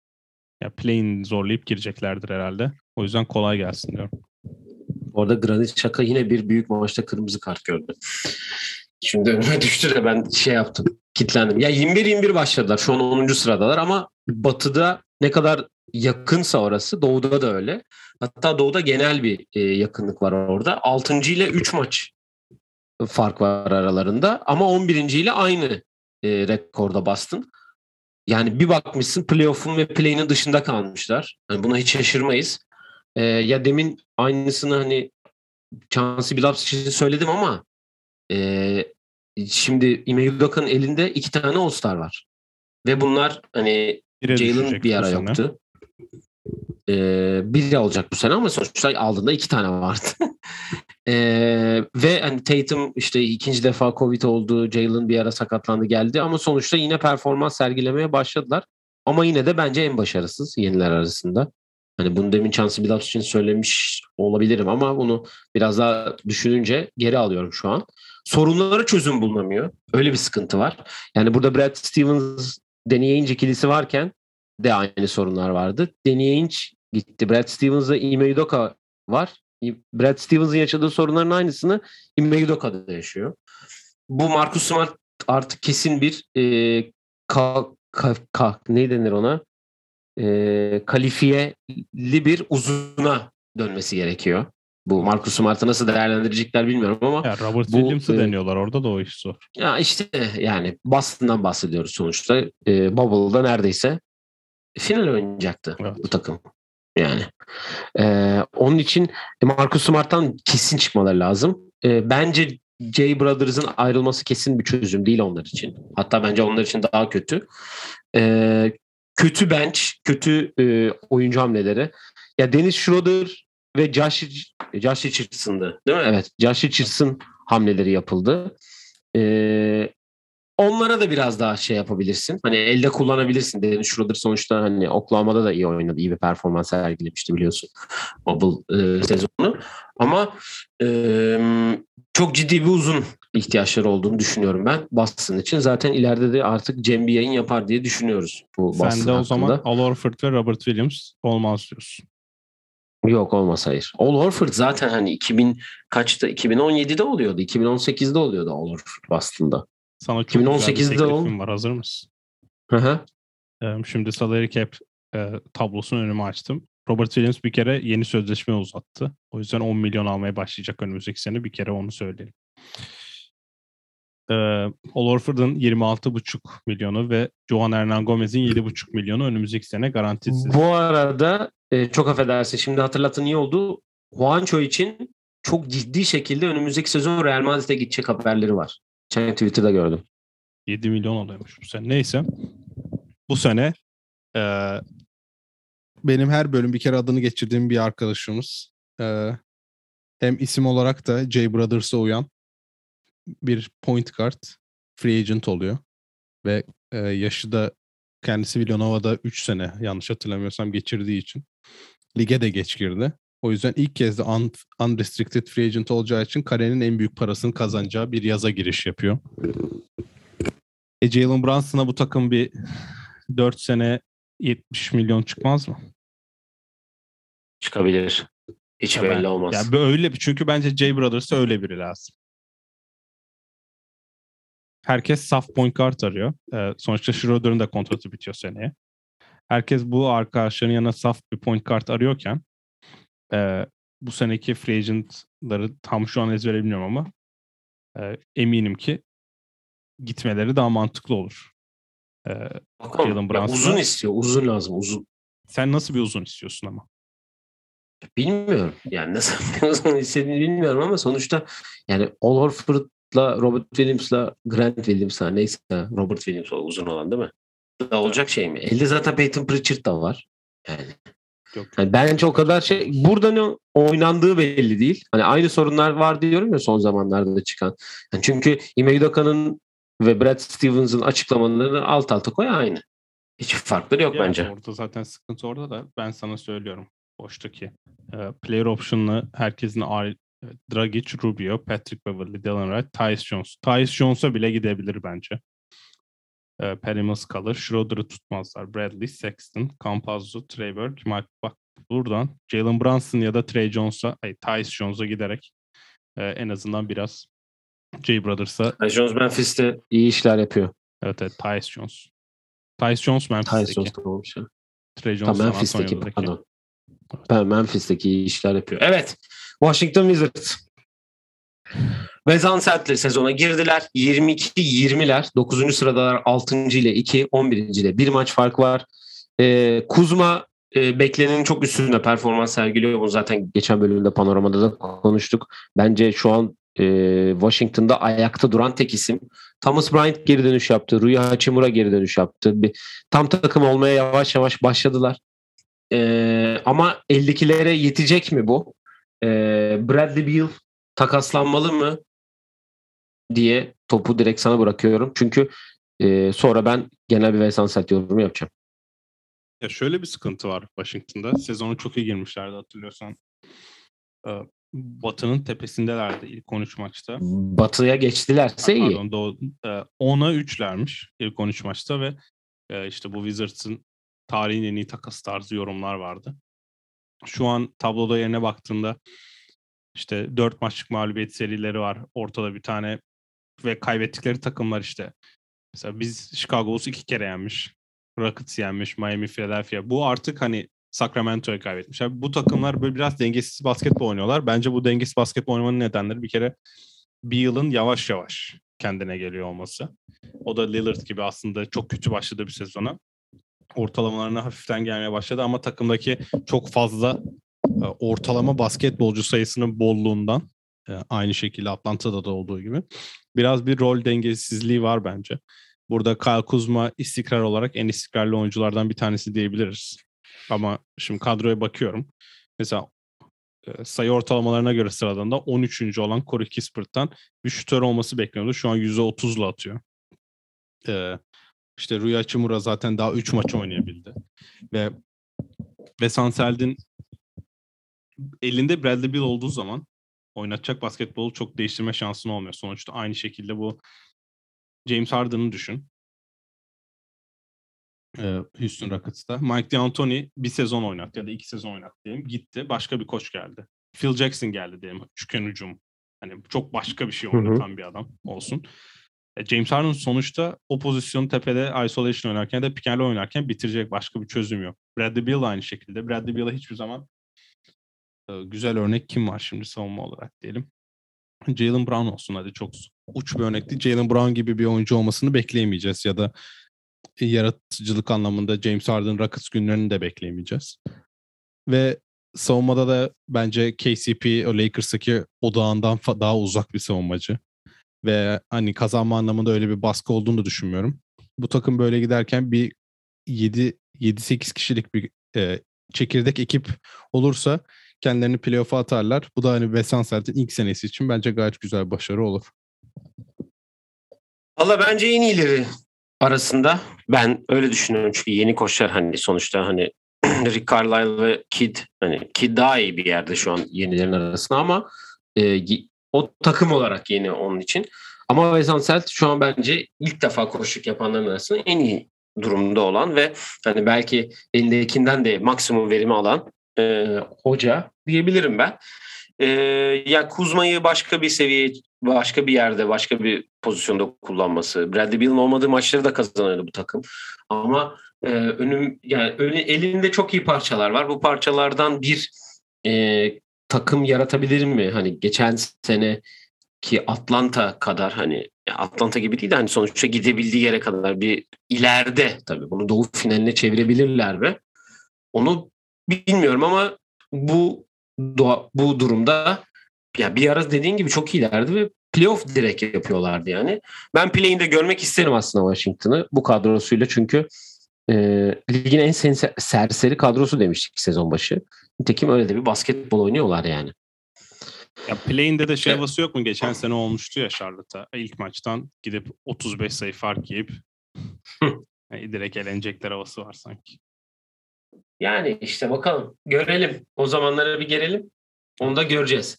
ya play-in zorlayıp gireceklerdir herhalde. O yüzden kolay gelsin diyorum. Orada Granit Xhaka yine bir büyük maçta kırmızı kart gördü. Şimdi önüme düştü de ben şey yaptım. Kitlendim. Ya 21-21 başladılar. Şu an 10. sıradalar ama Batı'da ne kadar yakınsa orası Doğu'da da öyle. Hatta Doğu'da genel bir e, yakınlık var orada. 6. ile 3 maç fark var aralarında ama 11. ile aynı e, rekorda bastın. Yani bir bakmışsın playoff'un ve play'inin dışında kalmışlar. Yani buna hiç şaşırmayız. E, ya demin aynısını hani Chauncey Billups için söyledim ama e, şimdi Ime Udoka'nın elinde iki tane All-Star var. Ve bunlar hani Jalen bir ara yoktu. Ee, biri alacak bu sene ama sonuçta aldığında iki tane vardı. Ee, ve hani Tatum işte ikinci defa Covid oldu. Jalen bir ara sakatlandı geldi ama sonuçta yine performans sergilemeye başladılar. Ama yine de bence en başarısız yeniler arasında. Hani bunu demin Chauncey Billups için söylemiş olabilirim ama bunu biraz daha düşününce geri alıyorum şu an. Sorunlara çözüm bulunamıyor. Öyle bir sıkıntı var. Yani burada Brad Stevens, Danny Ainge ikilisi varken de aynı sorunlar vardı. Danny Ainge gitti. Brad Stevens'la Ime Udoka var. Brad Stevens'ın yaşadığı sorunların aynısını Ime Udoka'da da yaşıyor. Bu Marcus Smart artık kesin bir e, ka, ka, ka- ne denir ona? E, kalifiyeli bir uzuna dönmesi gerekiyor. Bu Marcus Smart'ı nasıl değerlendirecekler bilmiyorum ama Ya Robert Bu, Williams'ı e, deniyorlar orada da o iş zor. ya işte yani Boston'dan bahsediyoruz sonuçta. E, Bubble'da neredeyse final oynayacaktı Evet. bu takım. Yani. E, onun için Marcus Smart'tan kesin çıkmaları lazım. E, bence Jay Brothers'ın ayrılması kesin bir çözüm değil onlar için. Hatta bence onlar için daha kötü. E, kötü bench, kötü e, oyuncu hamleleri. Ya Dennis Schroeder ve Josh, Josh Richardson'dı değil mi? Evet. Josh Richardson hamleleri yapıldı. Ee, onlara da biraz daha şey yapabilirsin. Hani elde kullanabilirsin. Dennis Schroeder sonuçta hani Oklahoma'da da iyi oynadı. iyi bir performans sergilemişti biliyorsun. Bubble e, sezonu. Ama e, çok ciddi bir uzun ihtiyaçları olduğunu düşünüyorum ben Boston için. Zaten ileride de artık Cem bir yayın yapar diye düşünüyoruz bu Boston Sen de o zaman hakkında. Al Horford ve Robert Williams olmaz diyorsun. Yok olmaz hayır. All Horford zaten hani 2000 kaçta 2017'de oluyordu. 2018'de oluyordu All Horford Boston'da. Sana çok güzel bir 2018'de teklifim ol- var. Hazır mısın? Hı hı. Ee, Şimdi salary cap e, tablosunu önüme açtım. Robert Williams bir kere yeni sözleşme uzattı. O yüzden 10 milyon almaya başlayacak önümüzdeki sene. Bir kere onu söyleyeyim. Ee, Al Horford'un 26,5 milyonu ve Joan Hernan Gomez'in 7,5 milyonu önümüzdeki sene garantisiz. Bu arada e, çok affedersin şimdi hatırlattın iyi oldu. Juancho için çok ciddi şekilde önümüzdeki sezon Real Madrid'e gidecek haberleri var. Geçen Twitter'da gördüm. 7 milyon oluyormuş bu sene. Neyse. Bu sene e, benim her bölüm bir kere adını geçirdiğim bir arkadaşımız. E, hem isim olarak da J Brothers'a uyan bir point guard free agent oluyor. Ve e, yaşı da kendisi Villanova'da 3 sene yanlış hatırlamıyorsam geçirdiği için lige de geç girdi. O yüzden ilk kez de un, unrestricted free agent olacağı için kariyerin en büyük parasını kazanacağı bir yaza giriş yapıyor. E Jalen Brunson'a bu takım bir 4 sene 70 milyon çıkmaz mı? Çıkabilir. Hiç Ya belli ben- olmaz. Ya böyle bir çünkü bence J Brothers'a öyle biri lazım. Herkes saf point guard arıyor. Ee, sonuçta Schroeder'ın da kontratı bitiyor seneye. Herkes bu arkadaşların yanına saf bir point guard arıyorken e, bu seneki free agent'ları tam şu an ezbere bilmiyorum ama e, eminim ki gitmeleri daha mantıklı olur. E, Bakalım. Ya uzun istiyor. Uzun lazım. Uzun. sen nasıl bir uzun istiyorsun ama? Bilmiyorum. Yani nasıl uzun istediğini bilmiyorum ama sonuçta yani Al Horford'la Robert Williams'la Grant Williams'la neyse Robert Williams uzun olan değil mi? Da olacak şey mi? Elde zaten Peyton Pritchard da var. Yani Yok. Yani bence o kadar şey burada ne oynandığı belli değil. Hani aynı sorunlar var diyorum ya son zamanlarda da çıkan. Yani çünkü Ime Udoka'nın ve Brad Stevens'ın açıklamalarını alt alta koy aynı. Hiç farkları yok Yani bence. Orada zaten sıkıntı orada da ben sana söylüyorum. Boştaki. E, player option'lı herkesin aile Dragic, Rubio, Patrick Beverly, Dylan Wright, Tyus Jones. Tyus Jones'a bile gidebilir bence. E, Perry Mills kalır. Schroeder'ı tutmazlar. Bradley, Sexton, Campazzo, Burke, Mike bak buradan Jalen Brunson ya da Trey Jones'a, ay, Tyus Jones'a giderek e, en azından biraz J Brothers'a Yani Jones Memphis'te iyi işler yapıyor. evet evet Tyus Jones. Tyus Jones Tyus Memphis'teki. Jones da olmuş ya. Trey Jones Memphis'teki pardon. Ben Memphis'teki iyi işler yapıyor. Evet. Washington Wizards. Vezan Sert'le sezona girdiler. 22-20'ler. 9. sıradalar 6. ile 2, 11. ile 1 maç fark var. Ee, Kuzma e, beklenenin çok üstünde performans sergiliyor. Bunu zaten geçen bölümde panoramada da konuştuk. Bence şu an e, Washington'da ayakta duran tek isim. Thomas Bryant geri dönüş yaptı. Rui Hachimura geri dönüş yaptı. Bir, tam takım olmaya yavaş yavaş başladılar. Ee, ama 52'lere yetecek mi bu? Ee, Bradley Beal takaslanmalı mı diye topu direkt sana bırakıyorum. Çünkü e, sonra ben genel bir Vesansel yorumu yapacağım. Ya şöyle bir sıkıntı var Washington'da. Sezonu çok iyi girmişlerdi hatırlıyorsan. Ee, Batı'nın tepesindelerdi ilk 13 maçta. Batı'ya geçtilerse iyi. Pardon, doğu, e, 10'a 3'lermiş ilk 13 maçta ve e, işte bu Wizards'ın tarihin en iyi takas tarzı yorumlar vardı. Şu an tabloda yerine baktığında işte 4 maçlık mağlubiyet serileri var. Ortada bir tane ve kaybettikleri takımlar işte. Mesela biz Chicago Bulls iki kere yenmiş. Rockets yenmiş, Miami, Philadelphia. Bu artık hani Sacramento'ya kaybetmiş. Yani bu takımlar böyle biraz dengesiz basketbol oynuyorlar. Bence bu dengesiz basketbol oynamanın nedenleri bir kere bir yılın yavaş yavaş kendine geliyor olması. O da Lillard gibi aslında çok kötü başladı bir sezona. Ortalamalarına hafiften gelmeye başladı ama takımdaki çok fazla e, ortalama basketbolcu sayısının bolluğundan aynı şekilde Atlanta'da da olduğu gibi biraz bir rol dengesizliği var bence. Burada Kyle Kuzma istikrar olarak en istikrarlı oyunculardan bir tanesi diyebiliriz. Ama şimdi kadroya bakıyorum. Mesela e, sayı ortalamalarına göre sıralarında 13. olan Corey Kispert'tan bir şütör olması bekleniyordu. Şu an %30'la atıyor. Ee, işte Rui Hachimura zaten daha 3 maç oynayabildi. Ve Wes Anseld'in elinde Bradley Beal olduğu zaman oynatacak basketbolu çok değiştirme şansın olmuyor. Sonuçta aynı şekilde bu James Harden'ı düşün. Ee, Houston Rockets'ta. Mike D'Antoni bir sezon oynattı ya da iki sezon oynattı diyelim. Gitti. Başka bir koç geldi. Phil Jackson geldi diyelim. Üçgen hücum. Hani çok başka bir şey oynatan bir adam olsun. E, James Harden sonuçta o pozisyonu tepede isolation oynarken de pick and roll oynarken bitirecek başka bir çözüm yok. Bradley Beal aynı şekilde. Bradley Beal'a hiçbir zaman güzel örnek kim var şimdi savunma olarak diyelim. Jalen Brown olsun hadi çok uç bir örnekti. Jalen Brown gibi bir oyuncu olmasını bekleyemeyeceğiz ya da yaratıcılık anlamında James Harden Rockets günlerini de bekleyemeyeceğiz. Ve savunmada da bence KCP o Lakers'taki odağından daha uzak bir savunmacı. Ve hani kazanma anlamında öyle bir baskı olduğunu da düşünmüyorum. Bu takım böyle giderken bir 7 7-8 kişilik bir e, çekirdek ekip olursa kendilerini playoff'a atarlar. Bu da hani Wes Anselt'in ilk senesi için bence gayet güzel başarı olur. Valla bence en iyileri arasında ben öyle düşünüyorum çünkü yeni koçlar hani sonuçta hani Rick Carlisle ve Kid hani Kid daha iyi bir yerde şu an yenilerin arasında ama e, o takım olarak yeni onun için. Ama Wes Anselt şu an bence ilk defa koşuk yapanların arasında en iyi durumda olan ve hani belki elindekinden de maksimum verimi alan e, hoca diyebilirim ben. E, ya Kuzma'yı başka bir seviye, başka bir yerde, başka bir pozisyonda kullanması. Bradley Beal'ın olmadığı maçları da kazanıyordu bu takım. Ama e, önüm yani önü, elinde çok iyi parçalar var. Bu parçalardan bir e, takım yaratabilir mi? Hani geçen sene ki Atlanta kadar hani Atlanta gibi değil de hani sonuçta gidebildiği yere kadar bir ileride tabii bunu doğu finaline çevirebilirler mi? Onu bilmiyorum ama bu bu durumda ya bir ara dediğin gibi çok iyilerdi ve playoff direkt yapıyorlardı yani. Ben play'inde görmek isterim aslında Washington'ı bu kadrosuyla çünkü e, ligin en serseri kadrosu demiştik sezon başı. Nitekim öyle de bir basketbol oynuyorlar yani. Ya play'inde de şey havası yok mu? Geçen sene olmuştu ya Charlotte'a. ilk maçtan gidip 35 sayı fark yiyip yani direkt elenecekler havası var sanki. Yani işte bakalım. Görelim. O zamanlara bir gelelim. Onu da göreceğiz.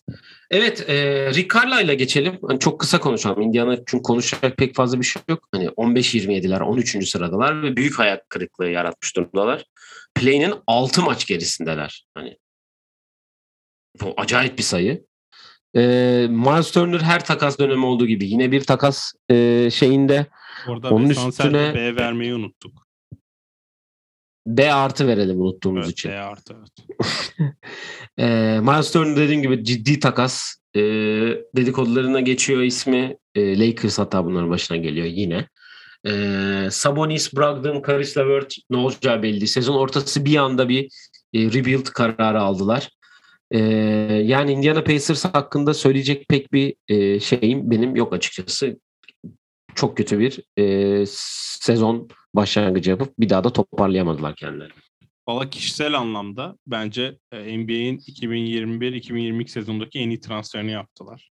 Evet, e, Rick ile geçelim. Hani çok kısa konuşalım. Indiana çünkü konuşacak pek fazla bir şey yok. Hani 15-27'ler, 13. sıradalar ve büyük hayal kırıklığı yaratmış durumdalar. Play'nin 6 maç gerisindeler. Hani bu acayip bir sayı. E, Miles Turner her takas dönemi olduğu gibi yine bir takas e, şeyinde. Orada onun üstüne B vermeyi unuttuk. B artı verelim unuttuğumuz evet, için. B artı evet. e, Miles Turner dediğim gibi ciddi takas. E, dedikodularına geçiyor ismi. E, Lakers hatta bunların başına geliyor yine. E, Sabonis, Brogdon, Caris LeVert ne olacağı belli. Sezon ortası bir anda bir e, rebuild kararı aldılar. E, yani Indiana Pacers hakkında söyleyecek pek bir e, şeyim benim yok açıkçası. Çok kötü bir e, sezon başlangıcı yapıp bir daha da toparlayamadılar kendilerini. Valla kişisel anlamda bence NBA'in 2021-2022 sezonundaki en iyi transferini yaptılar.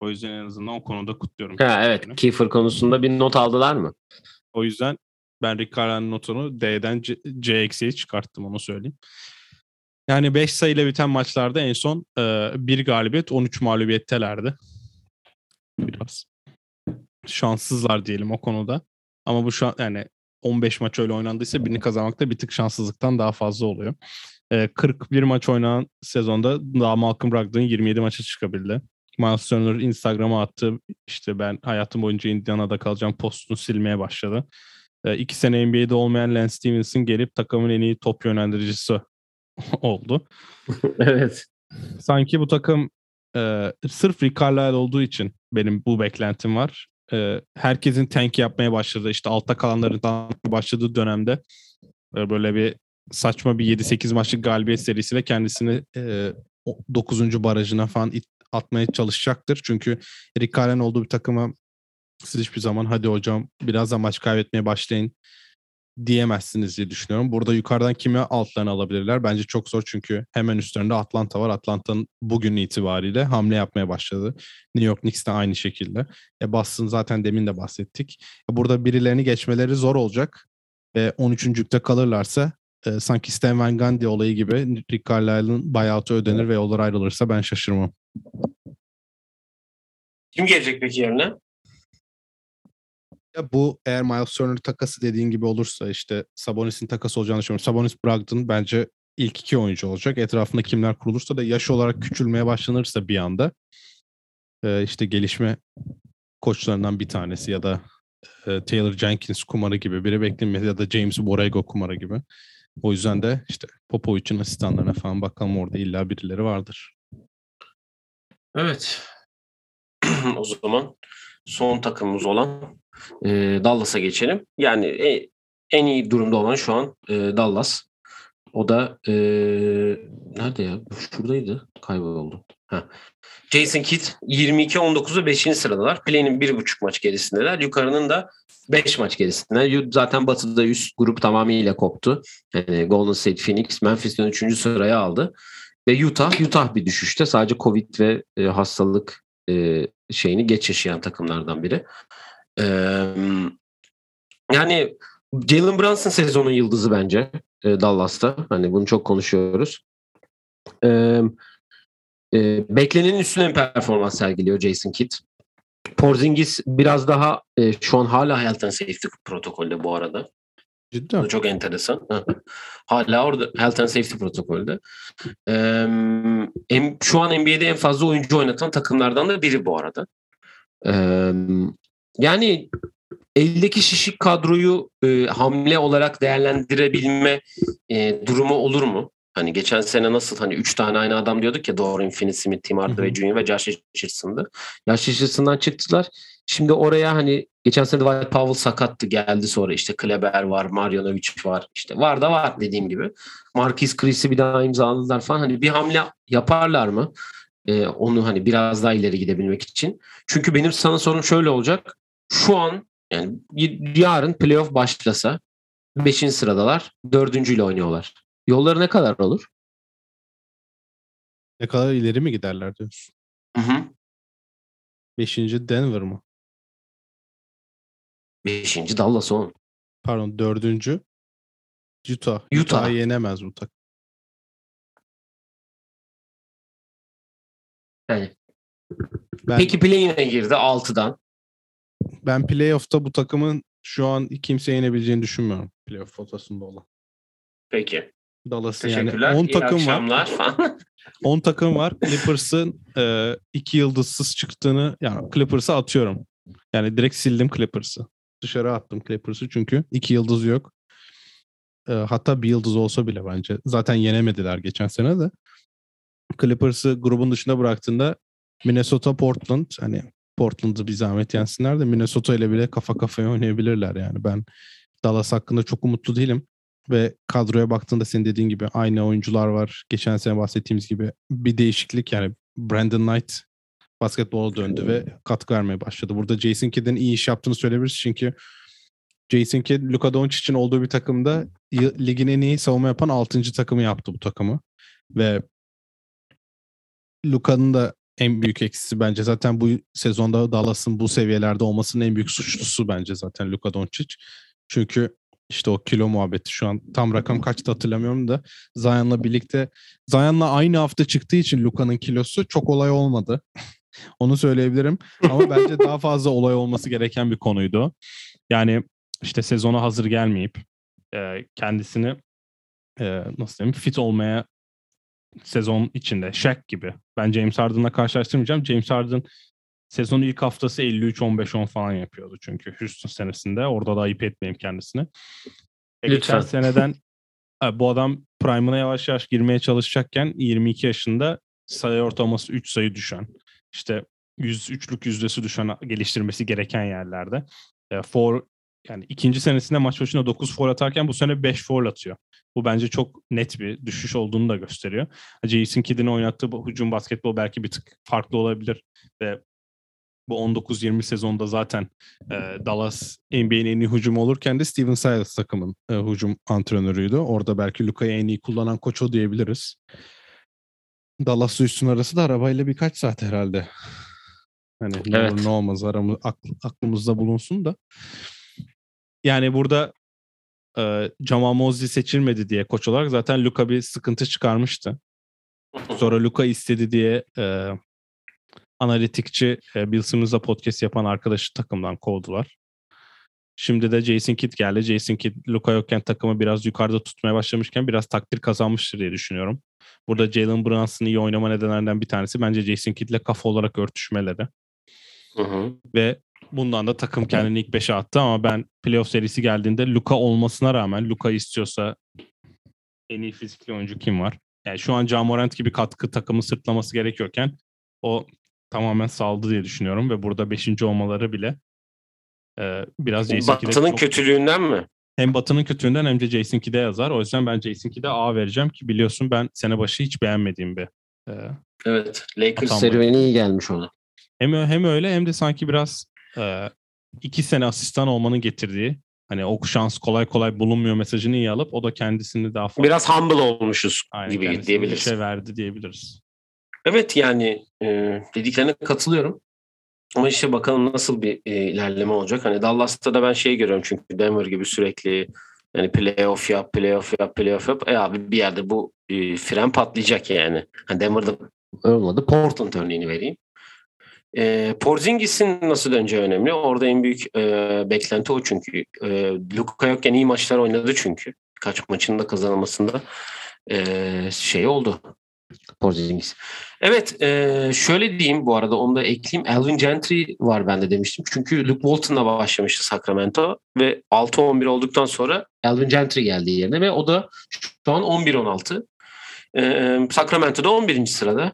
O yüzden en azından o konuda kutluyorum. Ha, evet. Kiefer konusunda bir not aldılar mı? O yüzden ben Carlisle'ın notunu D'den C, eksiğe çıkarttım onu söyleyeyim. Yani 5 sayıyla biten maçlarda en son e, bir galibiyet 13 mağlubiyettelerdi. Biraz şanssızlar diyelim o konuda. Ama bu şu an yani 15 maç öyle oynandıysa birini kazanmakta bir tık şanssızlıktan daha fazla oluyor. E, 41 maç oynanan sezonda daha Malcolm Brogdon 27 maça çıkabildi. Miles Turner Instagram'a attı. İşte ben hayatım boyunca Indiana'da kalacağım postunu silmeye başladı. E, iki sene NBA'de olmayan Lance Stevenson gelip takımın en iyi top yönlendiricisi oldu. evet. Sanki bu takım e, sırf Rick Carlisle olduğu için benim bu beklentim var e, herkesin tank yapmaya başladı. İşte altta kalanların başladığı dönemde e, böyle bir saçma bir 7-8 maçlık galibiyet serisiyle kendisini e, 9. barajına falan it, atmaya çalışacaktır. Çünkü Rick Allen olduğu bir takıma siz hiçbir zaman hadi hocam biraz da maç kaybetmeye başlayın diyemezsiniz diye düşünüyorum. Burada yukarıdan kimi altlarına alabilirler? Bence çok zor çünkü hemen üstlerinde Atlanta var. Atlanta'nın bugün itibariyle hamle yapmaya başladı. New York Knicks de aynı şekilde. E Boston zaten demin de bahsettik. E burada birilerini geçmeleri zor olacak. Ve 13. lükte kalırlarsa e, sanki Stan Van Gundy olayı gibi Rick Carlisle'ın buyout'u ödenir ve yollar ayrılırsa ben şaşırmam. Kim gelecek peki yerine? Ya bu eğer Miles Turner takası dediğin gibi olursa işte Sabonis'in takası olacağını düşünüyorum. Sabonis Brogdon bence ilk iki oyuncu olacak. Etrafında kimler kurulursa da yaş olarak küçülmeye başlanırsa bir anda e, işte gelişme koçlarından bir tanesi ya da e, Taylor Jenkins kumarı gibi biri beklenmedi ya da James Borrego kumarı gibi. O yüzden de işte Popovic'in asistanlarına falan bakalım orada illa birileri vardır. Evet. o zaman son takımımız olan e, Dallas'a geçelim. Yani e, en iyi durumda olan şu an e, Dallas. O da e, nerede ya? Şuradaydı. Kayboldu. Jason Kidd 22-19'u 5. sıradalar. Play'nin 1.5 maç gerisindeler. Yukarının da 5 maç gerisinde. Zaten Batı'da üst grup tamamıyla koptu. Yani Golden State, Phoenix, Memphis'ten 3. sıraya aldı. Ve Utah, Utah bir düşüşte. Sadece Covid ve e, hastalık e, şeyini geç yaşayan takımlardan biri. E, yani Jalen Brunson sezonun yıldızı bence e, Dallas'ta. Hani bunu çok konuşuyoruz. E, e, beklenenin üstüne bir performans sergiliyor Jason Kidd. Porzingis biraz daha e, şu an hala and safety protokolde bu arada. Cidden. Çok enteresan. hala orada health and safety protokolde. Ee, şu an NBA'de en fazla oyuncu oynatan takımlardan da biri bu arada. Ee, yani eldeki şişik kadroyu e, hamle olarak değerlendirebilme e, durumu olur mu? Hani geçen sene nasıl hani üç tane aynı adam diyorduk ya Dorian Finney-Smith, Tim Hardaway Jr. ve Josh Richardson'dı. Josh Richardson'dan çıktılar. Şimdi oraya hani geçen sene Dwight Powell sakattı geldi sonra işte Kleber var, Marjanovic var. işte var da var dediğim gibi. Marquis Chris'i bir daha imzaladılar falan. Hani bir hamle yaparlar mı? Ee, onu hani biraz daha ileri gidebilmek için. Çünkü benim sana sorum şöyle olacak. Şu an yani yarın playoff başlasa 5. sıradalar. 4. ile oynuyorlar. Yolları ne kadar olur? Ne kadar ileri mi giderler diyorsun? Hı hı. Beşinci Denver mı? Beşinci Dallas on. Pardon dördüncü Utah. Utah. Utah'ı yenemez bu takım. Yani. Ben, Peki play'ine girdi 6'dan. ben playoff'ta bu takımın şu an kimse yenebileceğini düşünmüyorum. Playoff potasında olan. Peki. Dallas'ın yani Teşekkürler. 10 İyi takım var. akşamlar falan. 10 takım var. Clippers'ın e, iki yıldızsız çıktığını yani Clippers'ı atıyorum. Yani direkt sildim Clippers'ı. Dışarı attım Clippers'ı çünkü iki yıldız yok. E, hatta bir yıldız olsa bile bence. Zaten yenemediler geçen sene de. Clippers'ı grubun dışında bıraktığında Minnesota, Portland hani Portland'ı bir zahmet yensinler de Minnesota ile bile kafa kafaya oynayabilirler yani. Ben Dallas hakkında çok umutlu değilim. Ve kadroya baktığında senin dediğin gibi aynı oyuncular var. Geçen sene bahsettiğimiz gibi bir değişiklik yani Brandon Knight basketbola döndü ve katkı vermeye başladı. Burada Jason Kidd'in iyi iş yaptığını söyleyebiliriz çünkü Jason Kidd, Luka Doncic'in olduğu bir takımda ligin en iyi savunma yapan 6. takımı yaptı bu takımı. Ve Luka'nın da en büyük eksisi bence zaten bu sezonda Dallas'ın bu seviyelerde olmasının en büyük suçlusu bence zaten Luka Doncic. Çünkü işte o kilo muhabbeti şu an tam rakam kaçtı hatırlamıyorum da Zion'la birlikte Zion'la aynı hafta çıktığı için Luka'nın kilosu çok olay olmadı. Onu söyleyebilirim. Ama bence daha fazla olay olması gereken bir konuydu. Yani işte sezona hazır gelmeyip e, kendisini e, nasıl diyeyim fit olmaya sezon içinde Shaq gibi. Ben James Harden'la karşılaştırmayacağım. James Harden sezonun ilk haftası 53-15-10 falan yapıyordu çünkü Houston senesinde. Orada da ayıp etmeyeyim kendisini. E, geçen seneden bu adam prime'ına yavaş yavaş girmeye çalışacakken 22 yaşında sayı ortalaması 3 sayı düşen işte 103'lük yüzdesi düşen geliştirmesi gereken yerlerde. E, for yani ikinci senesinde maç başına 9 foul atarken bu sene 5 foul atıyor. Bu bence çok net bir düşüş olduğunu da gösteriyor. Jason Kidd'in oynattığı bu hücum basketbol belki bir tık farklı olabilir ve bu 19-20 sezonda zaten e, Dallas NBA'nin en iyi hücumu olurken de Steven Silas takımın e, hücum antrenörüydü. Orada belki Luka'yı en iyi kullanan koç o diyebiliriz. Dallas Houston arası da arabayla birkaç saat herhalde. Hani ne Evet. olur ne olmaz aramı, akl- aklımızda bulunsun da. Yani burada e, Jamal Mosley seçilmedi diye koç olarak zaten Luka bir sıkıntı çıkarmıştı. Sonra Luka istedi diye e, analitikçi e, Bill Simmons'la podcast yapan arkadaşı takımdan kovdular. Şimdi de Jason Kidd geldi. Jason Kidd Luka yokken takımı biraz yukarıda tutmaya başlamışken biraz takdir kazanmıştır diye düşünüyorum. Burada Jalen Brunson'ın iyi oynama nedenlerinden bir tanesi bence Jason Kidd'le kafa olarak örtüşmeleri. Hı hı. Ve bundan da takım kendini ilk 5'e attı ama ben playoff serisi geldiğinde Luka olmasına rağmen Luka istiyorsa en iyi fizikli oyuncu kim var? Yani şu an Ja Morant gibi katkı takımı sırtlaması gerekiyorken o tamamen saldı diye düşünüyorum ve burada 5. olmaları bile e, biraz Jason Batı'nın çok... kötülüğünden mi? Hem Batı'nın kötülüğünden hem de Jason Kidd'e yazar. O yüzden ben Jason Kidd'e A vereceğim ki biliyorsun ben sene başı hiç beğenmediğim bir e, Evet. Lakers serüveni iyi gelmiş ona. Hem, hem öyle hem de sanki biraz e, iki sene asistan olmanın getirdiği hani o şans kolay kolay bulunmuyor mesajını iyi alıp o da kendisini daha fazla... Biraz humble olmuşuz Aynen, gibi diyebiliriz. şey verdi diyebiliriz. Evet yani e, dediklerine katılıyorum. Ama işte bakalım nasıl bir e, ilerleme olacak. Hani Dallas'ta da ben şey görüyorum çünkü Denver gibi sürekli yani playoff yap, playoff yap, playoff yap. E abi bir yerde bu e, fren patlayacak yani. Hani Denver'da olmadı. Portland örneğini vereyim. E, Porzingis'in nasıl döneceği önemli. Orada en büyük e, beklenti o çünkü. E, Luka yokken iyi maçlar oynadı çünkü. Kaç maçın da kazanılmasında e, şey oldu. Porzingis. Evet e, şöyle diyeyim bu arada onu da ekleyeyim. Alvin Gentry var bende demiştim. Çünkü Luke Walton'la başlamıştı Sacramento ve 6-11 olduktan sonra Alvin Gentry geldi yerine ve o da şu an 11-16. E, Sacramento'da 11. sırada.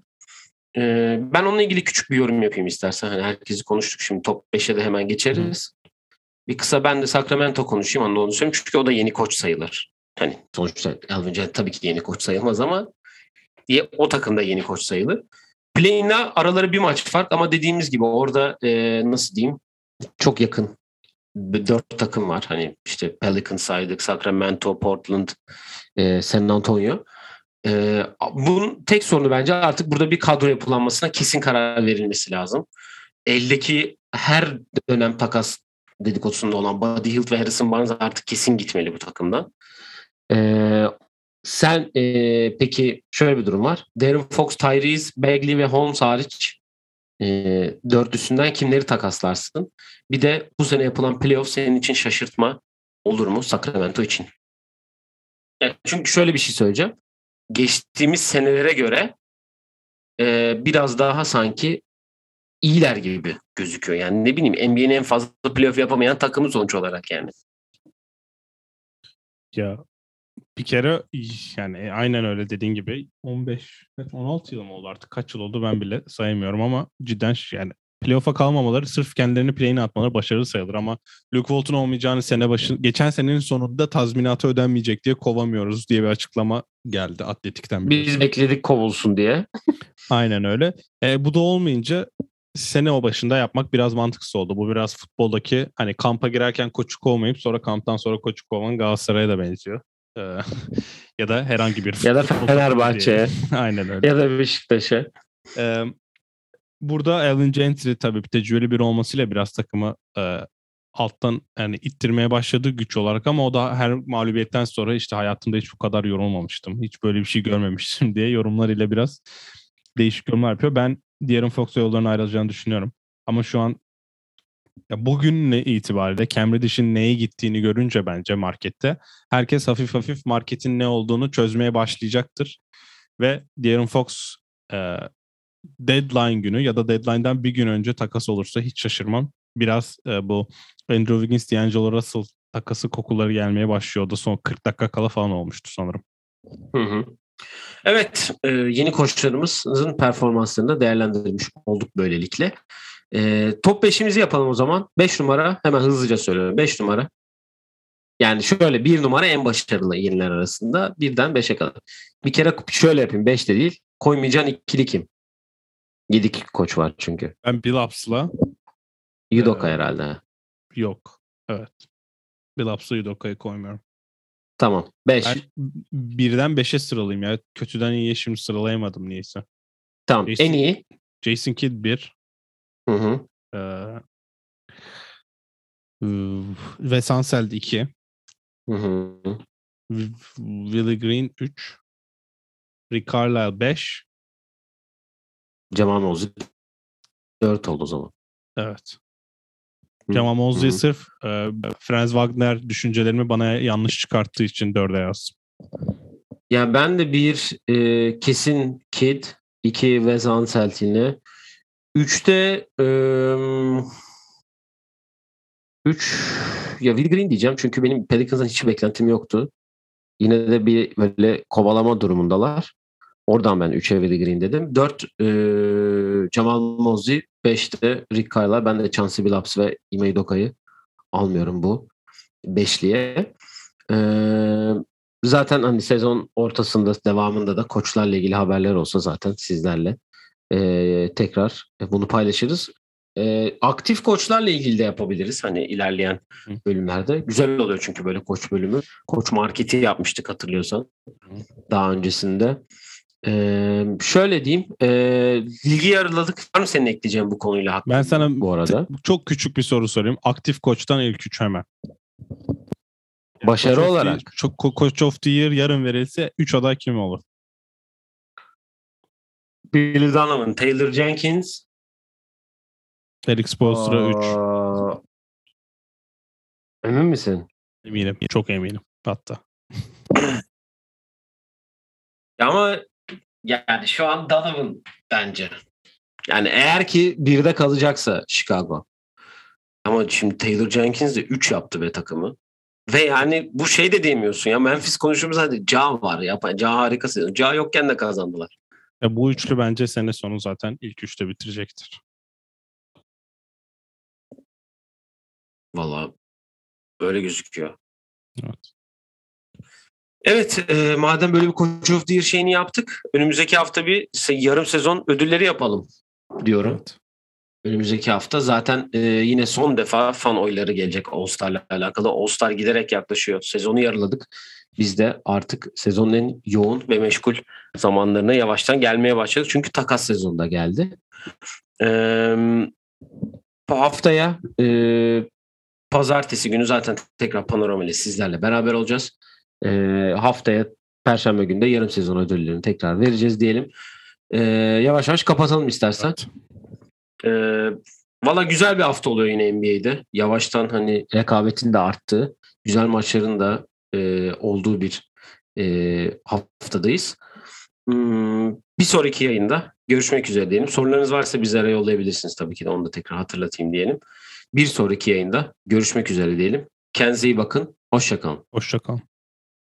Ee, ben onunla ilgili küçük bir yorum yapayım istersen. Hani herkesi konuştuk şimdi top 5'e de hemen geçeriz. Bir kısa ben de Sacramento konuşayım onu söyleyeyim. Çünkü o da yeni koç sayılır. Hani sonuçta Elvin Cent tabii ki yeni koç sayılmaz ama diye o takımda yeni koç sayılır. Play'inle araları bir maç fark ama dediğimiz gibi orada e, nasıl diyeyim çok yakın dört takım var. Hani işte Pelicans saydık, Sacramento, Portland, e, San Antonio. Ee, bunun tek sorunu bence artık burada bir kadro yapılanmasına kesin karar verilmesi lazım. Eldeki her dönem takas dedikodusunda olan Buddy Hield ve Harrison Barnes artık kesin gitmeli bu takımdan. Ee, sen e, peki şöyle bir durum var. Darren Fox, Tyrese, Bagley ve Holmes hariç e, dörtlüsünden kimleri takaslarsın? Bir de bu sene yapılan playoff senin için şaşırtma olur mu Sacramento için? Yani çünkü şöyle bir şey söyleyeceğim geçtiğimiz senelere göre e, biraz daha sanki iyiler gibi gözüküyor. Yani ne bileyim NBA'nin en fazla playoff yapamayan takımı sonuç olarak yani. Ya bir kere yani aynen öyle dediğin gibi 15 16 yıl mı oldu artık kaç yıl oldu ben bile sayamıyorum ama cidden yani playoff'a kalmamaları sırf kendilerini play'ine atmaları başarılı sayılır ama Luke Walton olmayacağını sene başı geçen senenin sonunda tazminatı ödenmeyecek diye kovamıyoruz diye bir açıklama geldi Atletik'ten. Biliyorsun. Biz bekledik kovulsun diye. Aynen öyle. E, bu da olmayınca sene o başında yapmak biraz mantıksız oldu. Bu biraz futboldaki hani kampa girerken koçu kovmayıp sonra kamptan sonra koçu kovan Galatasaray'a da benziyor. Ee, ya da herhangi bir ya da Fenerbahçe'ye. Aynen öyle. Ya da Beşiktaş'a. Ee, burada Alvin Gentry tabii bir tecrübeli bir olmasıyla biraz takımı e, alttan yani ittirmeye başladı güç olarak ama o da her mağlubiyetten sonra işte hayatımda hiç bu kadar yorulmamıştım. Hiç böyle bir şey görmemiştim diye yorumlarıyla biraz değişik yorumlar yapıyor. Ben De'Aaron Fox'a yollarına ayrılacağını düşünüyorum. Ama şu an ya bugün ne itibariyle Cam Reddish'in neye gittiğini görünce bence markette herkes hafif hafif marketin ne olduğunu çözmeye başlayacaktır. Ve De'Aaron Fox e, deadline günü ya da deadline'dan bir gün önce takas olursa hiç şaşırmam. Biraz e, bu Andrew Wiggins, D'Angelo Russell takası kokuları gelmeye başlıyordu. Son 40 dakika kala falan olmuştu sanırım. Hı hı. Evet, e, yeni koçlarımızın performanslarını da değerlendirmiş olduk böylelikle. E, top 5'imizi yapalım o zaman. 5 numara, hemen hızlıca söylüyorum. 5 numara. Yani şöyle bir numara en başarılı yeniler arasında. Birden 5'e kadar. Bir kere şöyle yapayım. 5 de değil. Koymayacağın ikili kim? 7 koç var çünkü. Ben Billups'la Yudoka ee, herhalde. Yok. Evet. Billups'la Yudoka'yı koymuyorum. Tamam. 5. birden 5'e sıralayayım ya. Kötüden iyiye şimdi sıralayamadım niyeyse. Tamam. Jason, en iyi. Jason Kidd 1. Hı hı. Ee, ve Sanseld 2. Hı hı. Willie Green 3. Rick Carlisle 5. Cemal Mosley 4 oldu o zaman. Evet. Cemal Mosley sırf e, Franz Wagner düşüncelerimi bana yanlış çıkarttığı için 4'e yazdım. Ya ben de bir e, kesin Kid, iki Wes Anselt yine. Üçte e, üç ya Will Green diyeceğim çünkü benim Pelicans'dan hiç beklentim yoktu. Yine de bir böyle kovalama durumundalar. Oradan ben 3'e Willie Green dedim. 4 e, Jamal Mosley, 5'te Rick Kyle'a. Ben de Chauncey Billups ve Ime Doka'yı almıyorum bu beşliye. E, zaten hani sezon ortasında devamında da koçlarla ilgili haberler olsa zaten sizlerle e, tekrar bunu paylaşırız. E, aktif koçlarla ilgili de yapabiliriz hani ilerleyen bölümlerde. Güzel oluyor çünkü böyle koç bölümü. Koç marketi yapmıştık hatırlıyorsan daha öncesinde. Ee, şöyle diyeyim. E, ligi yarıladık. Var mı senin ekleyeceğin bu konuyla hakkında? Ben sana bu arada. çok küçük bir soru sorayım. Aktif koçtan ilk üç hemen. Başarı the- olarak. çok Coach of the Year yarın verilse 3 aday kim olur? Bill Donovan, Taylor Jenkins. Eric Spoelstra 3. Aa, Emin misin? Eminim. Çok eminim hatta. Ama yani şu an Donovan bence. Yani eğer ki birde kalacaksa Chicago. Ama şimdi Taylor Jenkins de 3 yaptı be takımı. Ve yani bu şey de diyemiyorsun ya Memphis konuştuğumuz halde Ja var ya. Ja harikası. Ja yokken de kazandılar. Ya bu üçlü bence sene sonu zaten ilk üçte bitirecektir. Valla öyle gözüküyor. Evet. Evet, e, madem böyle bir Coach of the Year şeyini yaptık, önümüzdeki hafta bir yarım sezon ödülleri yapalım diyorum. Evet. Önümüzdeki hafta zaten e, yine son defa fan oyları gelecek All Star'la alakalı. All Star giderek yaklaşıyor. Sezonu yarıladık. Biz de artık sezonun en yoğun ve meşgul zamanlarına yavaştan gelmeye başladık. Çünkü takas sezonunda geldi. E, bu haftaya e, pazartesi günü zaten tekrar panorama ile sizlerle beraber olacağız. E, haftaya Perşembe günü de yarım sezon ödüllerini tekrar vereceğiz diyelim. E, yavaş yavaş kapatalım istersen. Evet. Ee, Valla güzel bir hafta oluyor yine NBA'de. Yavaştan hani rekabetin de arttığı, güzel maçların da e, olduğu bir e, haftadayız. Hmm, bir sonraki yayında görüşmek üzere diyelim. Sorularınız varsa bizlere yollayabilirsiniz tabii ki de onu da tekrar hatırlatayım diyelim. Bir sonraki yayında görüşmek üzere diyelim. Kendinize iyi bakın. Hoşçakalın. Hoşçakalın.